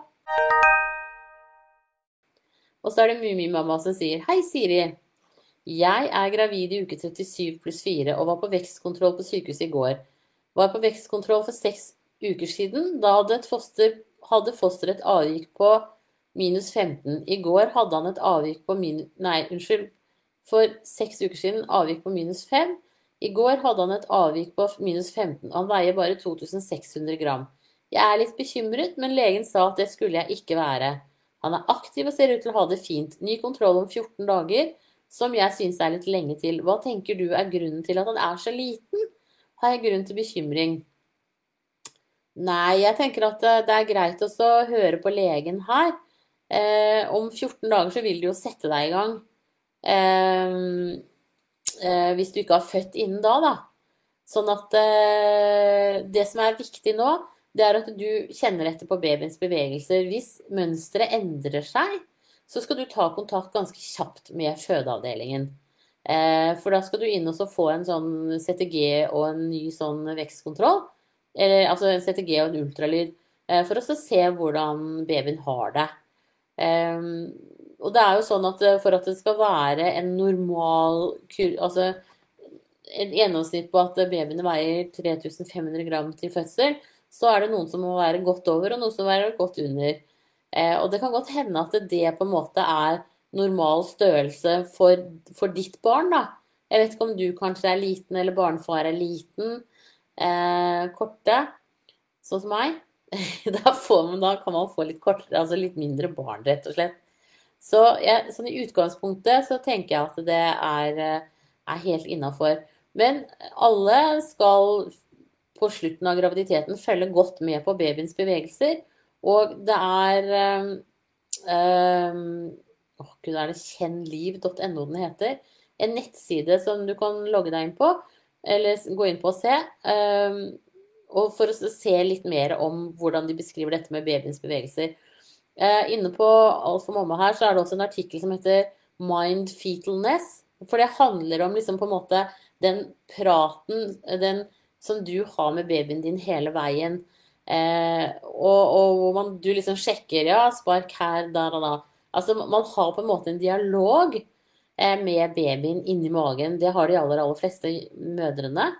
S1: Og så er det Mummimamma som sier Hei, Siri. Jeg er gravid i uke 37 pluss 4 og var på vekstkontroll på sykehuset i går. Var på vekstkontroll for seks uker siden. Da hadde, foster, hadde fosteret et avvik på minus 15. I går hadde han et avvik på minus Nei, unnskyld. For seks uker siden avvik på minus 5. I går hadde han et avvik på minus 15. Han veier bare 2600 gram. Jeg er litt bekymret, men legen sa at det skulle jeg ikke være. Han er aktiv og ser ut til å ha det fint. Ny kontroll om 14 dager, som jeg syns er litt lenge til. Hva tenker du er grunnen til at han er så liten? Har jeg grunn til bekymring? Nei, jeg tenker at det er greit også å høre på legen her. Eh, om 14 dager så vil du jo sette deg i gang. Eh, eh, hvis du ikke har født innen da, da. Sånn at eh, det som er viktig nå, det er at du kjenner etter på babyens bevegelser. Hvis mønsteret endrer seg, så skal du ta kontakt ganske kjapt med fødeavdelingen. Eh, for da skal du inn og få en sånn CTG og en ny sånn vekstkontroll. Eller altså en CTG og en ultralyd. Eh, for å se hvordan babyen har det. Eh, og det er jo sånn at for at det skal være en normal Altså et gjennomsnitt på at babyene veier 3500 gram til fødsel, så er det noen som må være godt over, og noen som må være godt under. Eh, og det kan godt hende at det på en måte er normal størrelse for, for, ditt barn, da. Jeg vet ikke om du kanskje er liten, eller barnefar er liten. Eh, korte, sånn som meg. Da, man, da, kan man få litt kortere, altså litt mindre barn, rett og slett. Så jeg, sånn i utgangspunktet så tenker jeg at det er, eh, er helt innafor. Men alle skal på slutten av graviditeten følge godt med på babyens bevegelser. Og det er um, oh, kjennliv.no den heter? En nettside som du kan logge deg inn på, eller gå inn på og se. Um, og for å se litt mer om hvordan de beskriver dette med babyens bevegelser. Uh, inne på Alf og mamma her så er det også en artikkel som heter Mind Fetalness. For det handler om liksom på en måte den praten, den som du har med babyen din hele veien. Eh, og, hvor du liksom sjekker Ja, spark her, da, da, da. Altså, man har på en måte en dialog eh, med babyen inni magen. Det har de aller, aller fleste mødrene.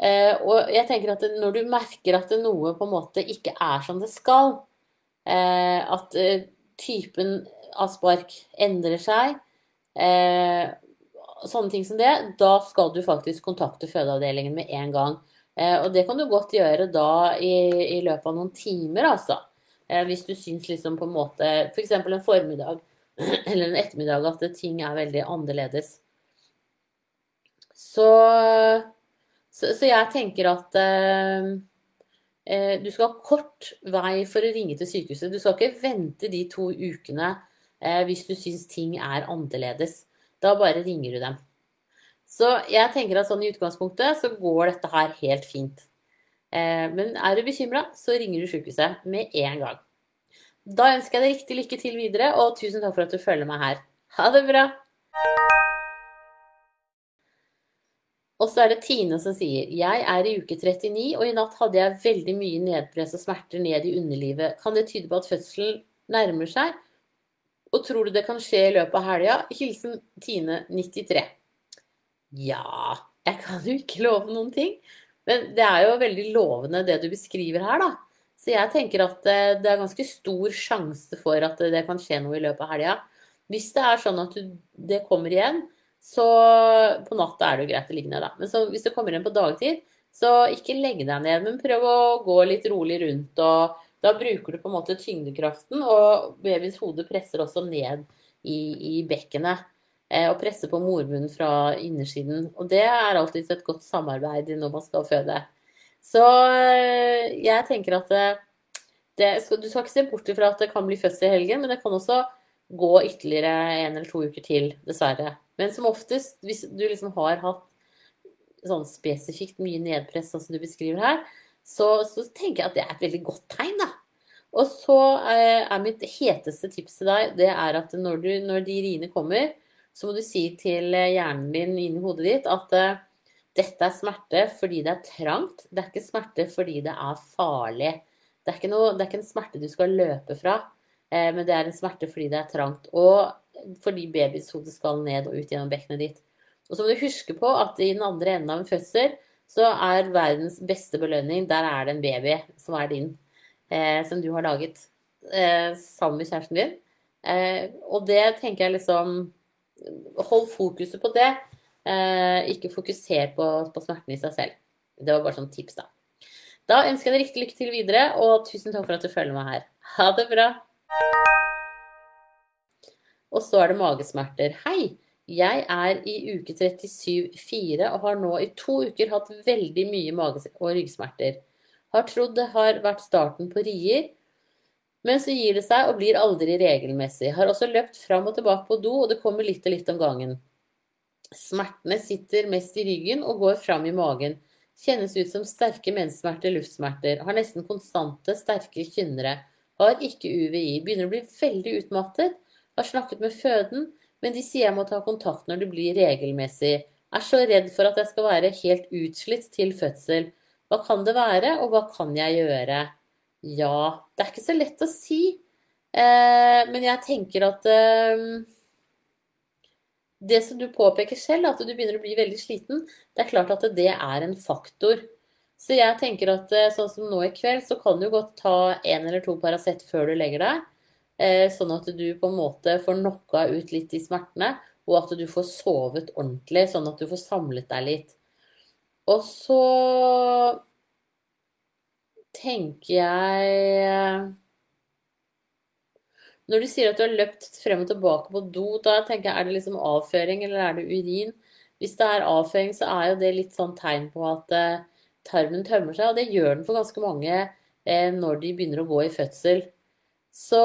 S1: Eh, og jeg tenker at når du merker at noe på en måte ikke er som det skal, eh, at eh, typen av spark endrer seg eh, sånne ting som det, da skal du faktisk kontakte fødeavdelingen med en gang. Eh, og det kan du godt gjøre da i, i løpet av noen timer, altså. Eh, hvis du syns liksom på en måte F.eks. For en formiddag eller en ettermiddag at ting er veldig annerledes. Så, så, så jeg tenker at eh, eh, du skal ha kort vei for å ringe til sykehuset. Du skal ikke vente de to ukene eh, hvis du syns ting er annerledes. Da bare ringer du dem. Så jeg tenker at sånn i utgangspunktet så går dette her helt fint. Eh, men er du bekymra, så ringer du sykehuset med en gang. Da ønsker jeg deg riktig lykke til videre, og tusen takk for at du følger meg her. Ha det bra! Og så er det Tine som sier Jeg er i uke 39, og i natt hadde jeg veldig mye nedpress og smerter ned i underlivet. Kan det tyde på at fødselen nærmer seg? Og tror du det kan skje i løpet av helga? Hilsen Tine 93. Ja Jeg kan jo ikke love noen ting. Men det er jo veldig lovende det du beskriver her, da. Så jeg tenker at eh, det er ganske stor sjanse for at det kan skje noe i løpet av helga. Hvis det er sånn at det kommer igjen, så på natta er det jo greit å ligge ned, da. Men så, hvis det kommer igjen på dagtid, så ikke legg deg ned, men prøv å gå litt rolig rundt og da bruker du på en måte tyngdekraften, og babyens hode presser også ned i, i bekkenet. Eh, og presser på mormunnen fra innersiden. Og det er alltid et godt samarbeid når man skal føde. Så eh, jeg tenker at det, det, du skal ikke se bort fra at det kan bli fødsel i helgen, men det kan også gå ytterligere en eller to uker til, dessverre. Men som oftest, hvis du liksom har hatt sånn spesifikt mye nedpress, sånn som du beskriver her, så, så, tenker jeg at det er et veldig godt tegn, da. Og så eh, er mitt heteste tips til deg det er at når, du, når de riene kommer, så må du si til eh, hjernen din inni hodet ditt at uh, dette er smerte fordi det er trangt. Det er ikke smerte fordi det er farlig. Det er ikke, noe, det er ikke en smerte du skal løpe fra, eh, men det er en smerte fordi det er trangt. Og fordi hode skal ned og ut gjennom bekkenet ditt. Og så må du huske på at i den andre enden av en fødsel så er verdens beste belønning Der er det en baby som er din, eh, som du har laget eh, sammen med kjæresten din. Eh, og det tenker jeg liksom Hold fokuset på det. Eh, ikke fokuser på, på smerten i seg selv. Det var bare sånn tips, da. Da ønsker jeg deg riktig lykke til videre, og tusen takk for at du følger meg her. Ha det bra! Og så er det magesmerter. Hei! Jeg er i uke 37-4 og har nå i to uker hatt veldig mye mage- og ryggsmerter. Har trodd det har vært starten på rier, men så gir det seg og blir aldri regelmessig. Har også løpt fram og tilbake på do, og det kommer litt og litt om gangen. Smertene sitter mest i ryggen og går fram i magen. Kjennes ut som sterke menssmerter, luftsmerter. Har nesten konstante, sterke kynnere. Har ikke UVI. Begynner å bli veldig utmattet. Har snakket med føden, men de sier jeg må ta kontakt når det blir regelmessig. Er så redd for at jeg skal være helt utslitt til fødsel. Hva kan det være, og hva kan jeg gjøre? Ja, det er ikke så lett å si. Eh, men jeg tenker at eh, Det som du påpeker selv, at du begynner å bli veldig sliten, det er klart at det er en faktor. Så jeg tenker at eh, sånn som nå i kveld, så kan du godt ta en eller to Paracet før du legger deg. Eh, sånn at du på en måte får knocka ut litt de smertene, og at du får sovet ordentlig, sånn at du får samlet deg litt. Og så tenker jeg Når du sier at du har løpt frem og tilbake på do, da tenker jeg er det liksom avføring eller er det urin? Hvis det er avføring, så er jo det litt sånn tegn på at eh, tarmen tømmer seg, og det gjør den for ganske mange eh, når de begynner å gå i fødsel. Så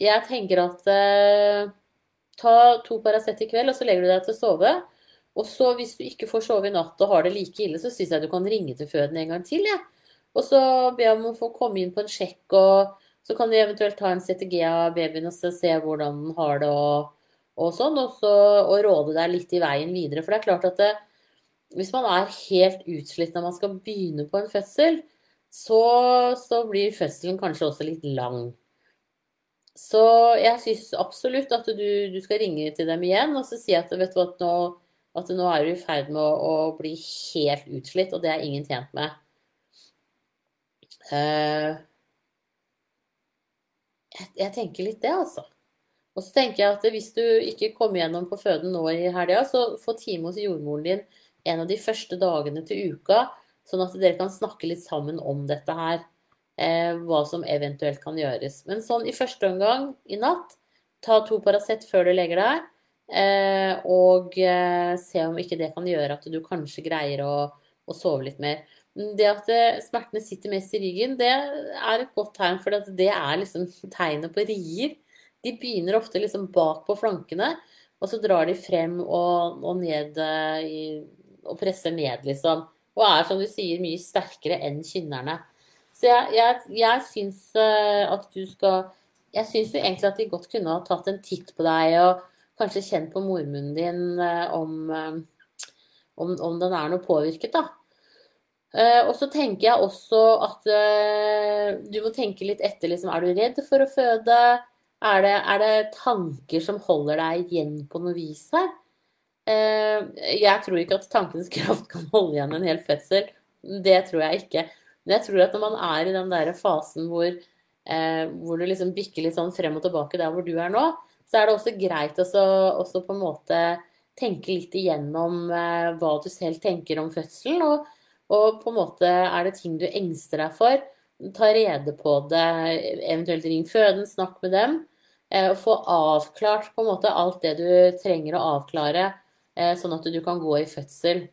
S1: jeg tenker at eh, ta to Paracet i kveld, og så legger du deg til å sove. Og så hvis du ikke får sove i natt og har det like ille, så syns jeg du kan ringe til føden en gang til. Ja. Og så be om å få komme inn på en sjekk, og så kan du eventuelt ta en CTG av babyen og se hvordan den har det og, og sånn. Og, så, og råde deg litt i veien videre. For det er klart at det, hvis man er helt utslitt når man skal begynne på en fødsel, så, så blir fødselen kanskje også litt lang. Så jeg syns absolutt at du, du, skal ringe til dem igjen og så si at, vet du, at, nå, at nå er du i ferd med å, å, bli helt utslitt, og det er ingen tjent med. Uh, jeg, jeg, tenker litt det, altså. Og så tenker jeg at hvis du ikke kommer gjennom på føden nå i helga, så få time hos jordmoren din en av de første dagene til uka, sånn at dere kan snakke litt sammen om dette her eh, hva som eventuelt kan gjøres. Men sånn i første omgang i natt, ta to Paracet før du legger deg, eh, og eh, se om ikke det kan gjøre at du kanskje greier å, å sove litt mer. Det at eh, smertene sitter mest i ryggen, det er et godt tegn, for det er liksom tegnet på rier. De begynner ofte liksom bak på flankene, og så drar de frem og, og ned eh, i, og presser ned, liksom. Og er, som du sier, mye sterkere enn kynnerne. Så jeg, jeg, jeg syns uh, at du skal Jeg syns egentlig at de godt kunne ha tatt en titt på deg og kanskje kjent på mormunnen din uh, om, uh, om, om, den er noe påvirket, da. og så tenker jeg også at du må tenke litt etter. Liksom, er du redd for å føde? Er det, er det tanker som holder deg igjen på noe vis her? jeg tror ikke at tankens kraft kan holde igjen en hel fødsel. Det tror jeg ikke. Men jeg tror at når man er i den der fasen hvor, eh, hvor du liksom bikker litt sånn frem og tilbake der hvor du er nå, så er det også greit også, også på en måte tenke litt igjennom eh, hva du selv tenker om fødselen. Og, og, på en måte er det ting du engster deg for, ta rede på det, eventuelt ring føden, snakk med dem. Eh, og få avklart på en måte alt det du trenger å avklare, eh, sånn at du kan gå i fødsel.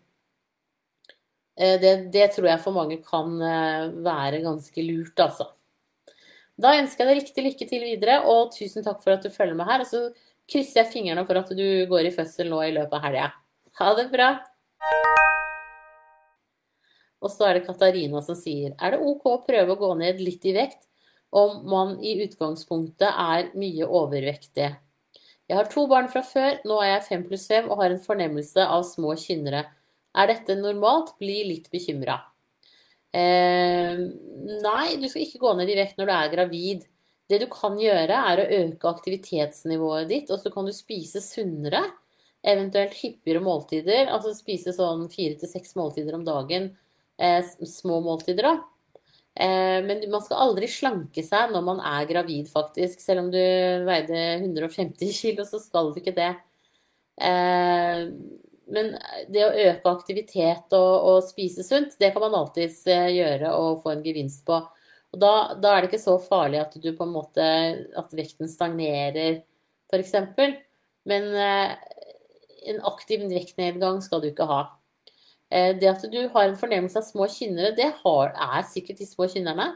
S1: Eh, det, det, tror jeg for mange kan eh, være ganske lurt, altså. Da ønsker jeg deg riktig lykke til videre, og tusen takk for at du følger med her. Og så krysser jeg fingrene for at du går i fødsel nå i løpet av helga. Ha det bra! Og så er det Katarina som sier Er det OK å prøve å gå ned litt i vekt om man i utgangspunktet er mye overvektig? Jeg har to barn fra før, nå er jeg fem pluss fem og har en fornemmelse av små kynnere. Er dette normalt? Bli litt bekymra. Eh, nei, du skal ikke gå ned i vekt når du er gravid. Det du kan gjøre, er å øke aktivitetsnivået ditt, og så kan du spise sunnere. Eventuelt hyppigere måltider, altså spise sånn fire til seks måltider om dagen. Eh, små måltider, da. Eh, men man skal aldri slanke seg når man er gravid, faktisk. Selv om du veide 150 kg, så skal du ikke det. Eh, men det å øke aktivitet og, og spise sunt, det kan man alltids eh, gjøre og få en gevinst på. Og da, da, er det ikke så farlig at du på en måte At vekten stagnerer, f.eks. Men eh, en aktiv vektnedgang skal du ikke ha. Eh, det at du har en fornemmelse av små kynnere, det har, er sikkert de små kynnerne.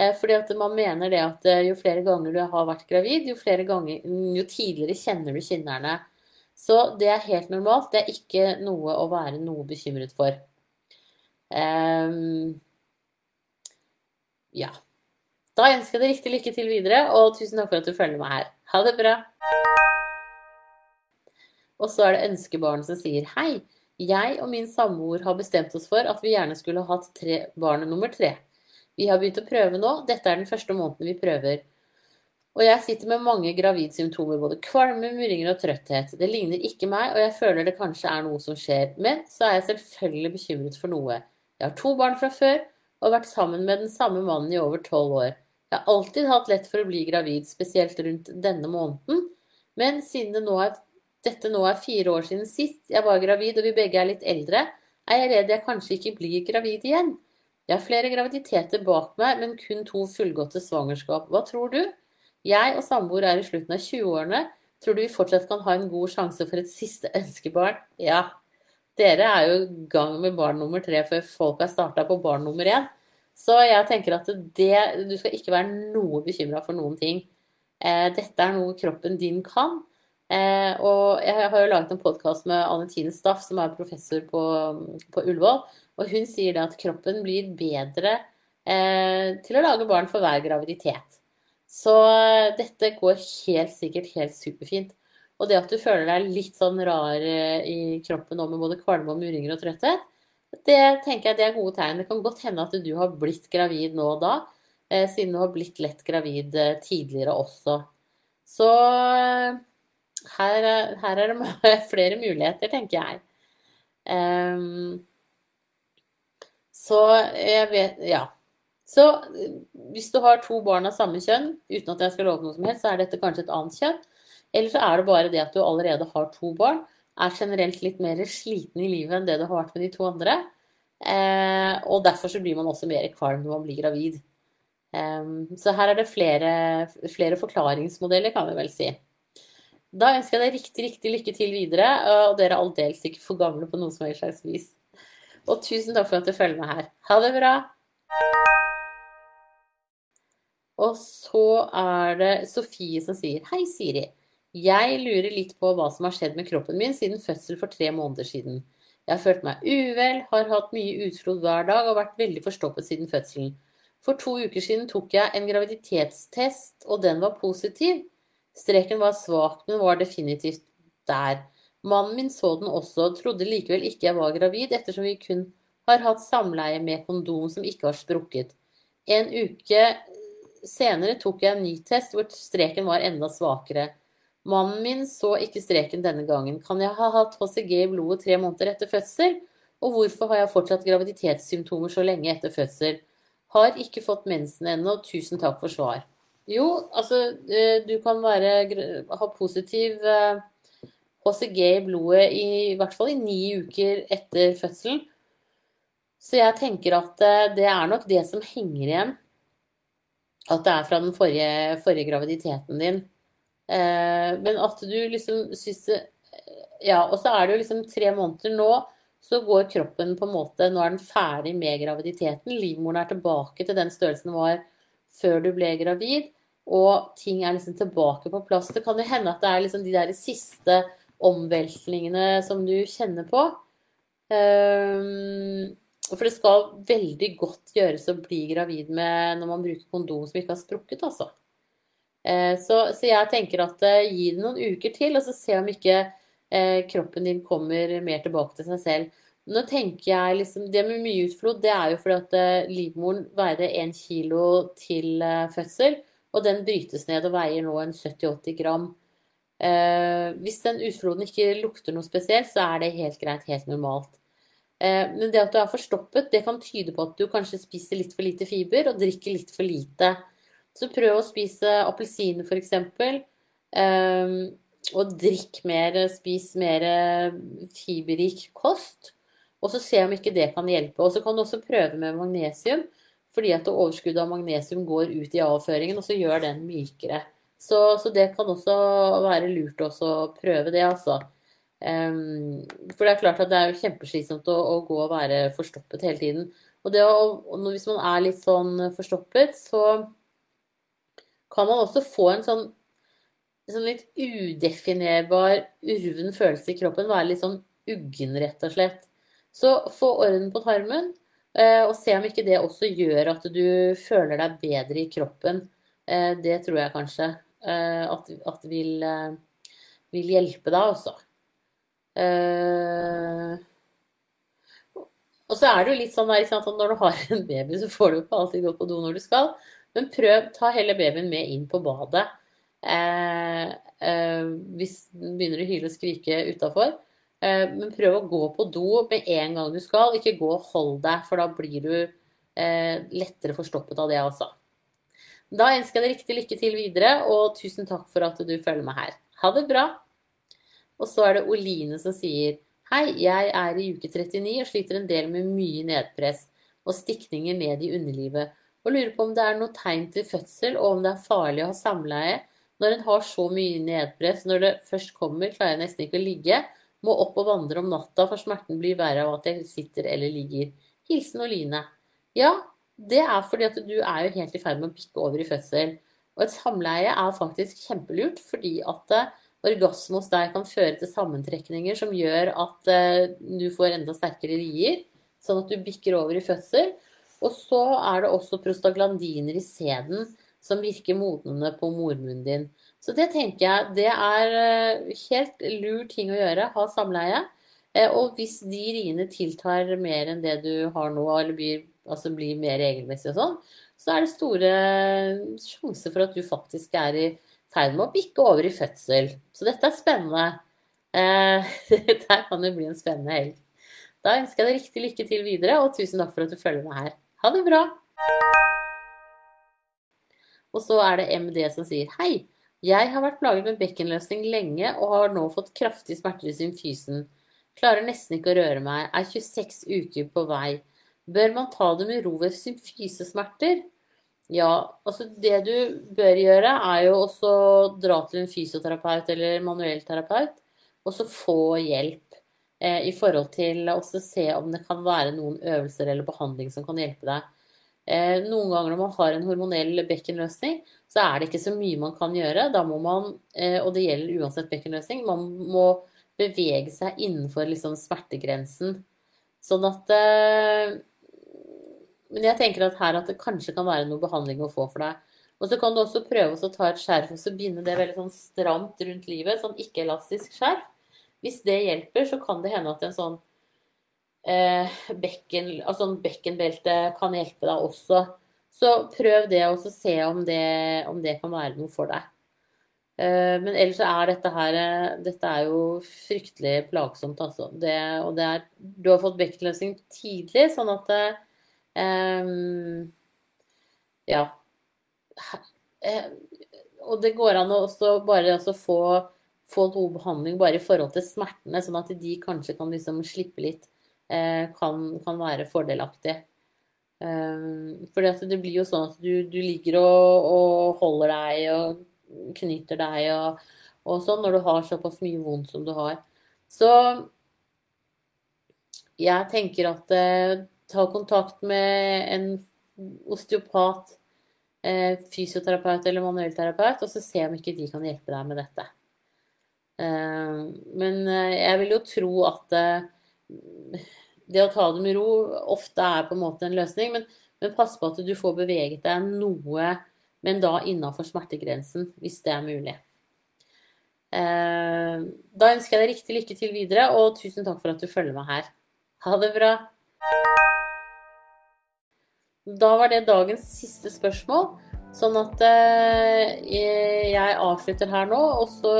S1: Eh, fordi at man mener det at eh, jo flere ganger du har vært gravid, jo, ganger, jo tidligere kjenner du kynnerne. Så det er helt normalt. Det er ikke noe å være noe bekymret for. Um, ja. Da ønsker jeg deg riktig lykke til videre, og tusen takk for at du følger meg her. Ha det bra. Og så er det ønskebarn som sier hei. Jeg og min samboer har bestemt oss for at vi gjerne skulle hatt tre, barn nummer tre. Vi har begynt å prøve nå. Dette er den første måneden vi prøver. Og jeg sitter med mange gravidsymptomer, både kvalme, murringer og trøtthet. Det ligner ikke meg, og jeg føler det kanskje er noe som skjer. Men så er jeg selvfølgelig bekymret for noe. Jeg har to barn fra før, og har vært sammen med den samme mannen i over tolv år. Jeg har alltid hatt lett for å bli gravid, spesielt rundt denne måneden. Men siden det nå er, dette nå er fire år siden sist jeg var gravid, og vi begge er litt eldre, er jeg redd jeg kanskje ikke blir gravid igjen. Jeg har flere graviditeter bak meg, men kun to fullgåtte svangerskap. Hva tror du? Jeg og samboer er i slutten av 20-årene. Tror du vi fortsatt kan ha en god sjanse for et siste ønskebarn? Ja. Dere er jo i gang med barn nummer tre før folk har starta på barn nummer én. Så jeg tenker at det, du skal ikke være noe bekymra for noen ting. Eh, dette er noe kroppen din kan. Eh, og jeg har jo laget en podkast med Anne Tine Staff, som er professor på, på Ullevål. Og hun sier at kroppen blir bedre eh, til å lage barn for hver graviditet. Så eh, dette går helt sikkert helt superfint. Og det at du føler deg litt sånn rar eh, i kroppen nå med både kvalme og muringer og trøtthet, det tenker jeg det er gode tegn. Det kan godt hende at du har blitt gravid nå og da, eh, siden du har blitt lett gravid tidligere også. Så her, her er det flere muligheter, tenker jeg. Um, så jeg vet Ja. Så eh, hvis du har to barn av samme kjønn, uten at jeg skal love noe som helst, så er dette kanskje et annet kjønn. Eller så er det bare det at du allerede har to barn, er generelt litt mer sliten i livet enn det du har vært med de to andre. Eh, og derfor så blir man også mer kvalm når man blir gravid. Eh, så her er det flere, flere, forklaringsmodeller, kan vi vel si. Da ønsker jeg deg riktig, riktig lykke til videre, og dere er aldeles ikke for gamle på noe som helst slags vis. Og tusen takk for at du følger med her. Ha det bra! Og så er det Sofie som sier Hei, Siri. Jeg lurer litt på hva som har skjedd med kroppen min siden fødsel for tre måneder siden. Jeg har følt meg uvel, har hatt mye utflod hver dag og vært veldig forstoppet siden fødselen. For to uker siden tok jeg en graviditetstest, og den var positiv. Streken var svak, men var definitivt der. Mannen min så den også, og trodde likevel ikke jeg var gravid, ettersom vi kun har hatt samleie med kondom som ikke har sprukket. En uke Senere tok jeg en ny test hvor streken var enda svakere. Mannen min så ikke streken denne gangen. Kan jeg ha hatt HCG i blodet tre måneder etter fødsel? Og hvorfor har jeg fortsatt graviditetssymptomer så lenge etter fødsel? Har ikke fått mensen ennå. Tusen takk for svar. Jo, altså eh, du kan være, ha positiv HCG eh, i blodet i, i hvert fall i ni uker etter fødselen. Så jeg tenker at eh, det er nok det som henger igjen at det er fra den forrige, forrige graviditeten din. Eh, men at du liksom syns Ja, og så er det jo liksom tre måneder nå, så går kroppen på en måte Nå er den ferdig med graviditeten. Livmoren er tilbake til den størrelsen den var før du ble gravid. Og ting er liksom tilbake på plass. Det kan jo hende at det er liksom de der siste omveltningene som du kjenner på. Um, for det skal veldig godt gjøres å bli gravid med når man bruker kondom som ikke har sprukket, altså. Eh, så, så jeg tenker at eh, gi det noen uker til, og så se om ikke eh, kroppen din kommer mer tilbake til seg selv. Nå tenker jeg liksom, Det med mye utflod, det er jo fordi at livmoren veide 1 kilo til fødsel. og den brytes ned og veier nå en 70-80 gram. Eh, hvis den utfloden ikke lukter noe spesielt, så er det helt greit, helt normalt. Eh, men det at du er forstoppet, det kan tyde på at du kanskje spiser litt for lite fiber og drikker litt for lite. Så prøv å spise appelsiner f.eks. Eh, og drikk mer, spis mer fiberrik kost. Og så se om ikke det kan hjelpe. Og så kan du også prøve med magnesium, fordi at overskuddet av magnesium går ut i avføringen, og så gjør den mykere. Så, så det kan også være lurt å prøve det, altså. For det er klart at det er jo kjempeslitsomt å, å, gå og være forstoppet hele tiden. Og, å, og hvis man er litt sånn forstoppet, så kan man også få en sånn, sånn litt udefinerbar urven følelse i kroppen. Være litt sånn uggen, rett og slett. Så få orden på tarmen, eh, og se om ikke det også gjør at du føler deg bedre i kroppen. Eh, det tror jeg kanskje eh, at, at vil, vil hjelpe deg, altså. Og så er det jo litt sånn der, at når du har en baby, så får du ikke alltid gå på do når du skal. Men prøv, ta hele babyen med inn på badet. Eh, eh, hvis den begynner å hyle og skrike utafor. Eh, men prøv å gå på do med en gang du skal. Ikke gå og hold deg, for da blir du eh, lettere forstoppet av det, altså. Da ønsker jeg deg riktig lykke til videre, og tusen takk for at du følger med her. Ha det bra! Og så er det Oline som sier Hei, jeg er i uke 39 og sliter en del med mye nedpress og stikninger ned i underlivet, og lurer på om det er noe tegn til fødsel, og om det er farlig å ha samleie når en har så mye nedpress. Når det først kommer, klarer jeg nesten ikke å ligge, må opp og vandre om natta, for smerten blir verre av at jeg sitter eller ligger. Hilsen Oline. Ja, det er fordi at du er jo helt i ferd med å bikke over i fødsel. Og et samleie er faktisk kjempelurt, fordi at eh, orgasme hos deg kan føre til sammentrekninger som gjør at eh, du får enda sterkere rier, sånn at du bikker over i fødsel. Og så er det også prostaglandiner i sæden som virker modnende på mormunnen din. Så det tenker jeg det er eh, helt lur ting å gjøre, ha samleie. Eh, og hvis de riene tiltar mer enn det du har nå, eller blir, altså blir mer regelmessig og sånn, så er det store sjanser for at du faktisk er i ferd med å bikke over i fødsel. Så dette er spennende. Eh, dette kan jo bli en spennende helg. Da ønsker jeg deg riktig lykke til videre, og tusen takk for at du følger med her. Ha det bra! Og så er det MD som sier hei. Jeg har vært plaget med bekkenløsning lenge og har nå fått kraftige smerter i symfysen. Klarer nesten ikke å røre meg, er 26 uker på vei. Bør man ta det med ro ved symfysesmerter? Ja, altså det du bør gjøre, er jo også dra til en fysioterapeut eller manuellterapeut, og så få hjelp eh, i forhold til å se om det kan være noen øvelser eller behandling som kan hjelpe deg. Eh, noen ganger når man har en hormonell bekkenløsning, så er det ikke så mye man kan gjøre. Da må man, eh, og det gjelder uansett bekkenløsning, man må bevege seg innenfor liksom smertegrensen. Sånn at eh, Men jeg tenker at her at det kanskje kan være noe behandling å få for deg. Og så kan du også prøve å ta et skjerf og så binde det veldig sånn stramt rundt livet. Sånn ikke-elastisk skjerf. Hvis det hjelper, så kan det hende at en sånn eh, bekken, altså en bekkenbelte kan hjelpe deg også. Så prøv det, og så se om det, om det kan være noe for deg. Eh, men ellers er dette her Dette er jo fryktelig plagsomt, altså. Det, og det er Du har fått bekkenløsning tidlig, sånn at um, Ja. Eh, og det går an å bare også få, få god behandling bare i forhold til smertene, sånn at de kanskje kan liksom slippe litt Eh, kan, kan være fordelaktig. Um, for det blir jo sånn at du, du ligger og, og, holder deg og knyter deg og, og, sånn når du har såpass mye vondt som du har. Så jeg tenker at eh, ta kontakt med en osteopat, eh, fysioterapeut eller manuellterapeut, og så se om ikke de kan hjelpe deg med dette. Eh, men eh, jeg vil jo tro at det å ta det med ro ofte er på en måte en løsning, men, men pass på at du får beveget deg noe, men da innafor smertegrensen, hvis det er mulig. Da ønsker jeg deg riktig lykke til videre, og tusen takk for at du følger meg her. Ha det bra. Da var det dagens siste spørsmål. Sånn at eh, jeg avslutter her nå, og så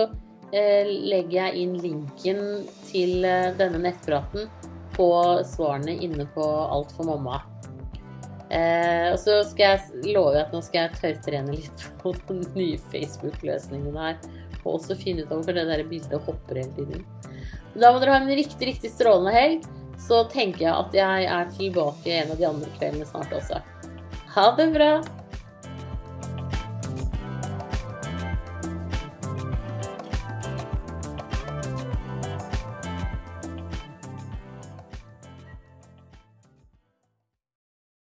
S1: eh, legger jeg inn linken til eh, denne nettpraten på svarene inne på Alt for mamma. Eh, og så skal jeg love at nå skal jeg tørrtrene litt på den nye Facebook-løsningen her. Og også finne ut hvorfor det der bildet hopper hele tiden. Da må dere ha en riktig, riktig strålende helg. Så tenker jeg at jeg er tilbake en av de andre kveldene snart også. Ha det bra!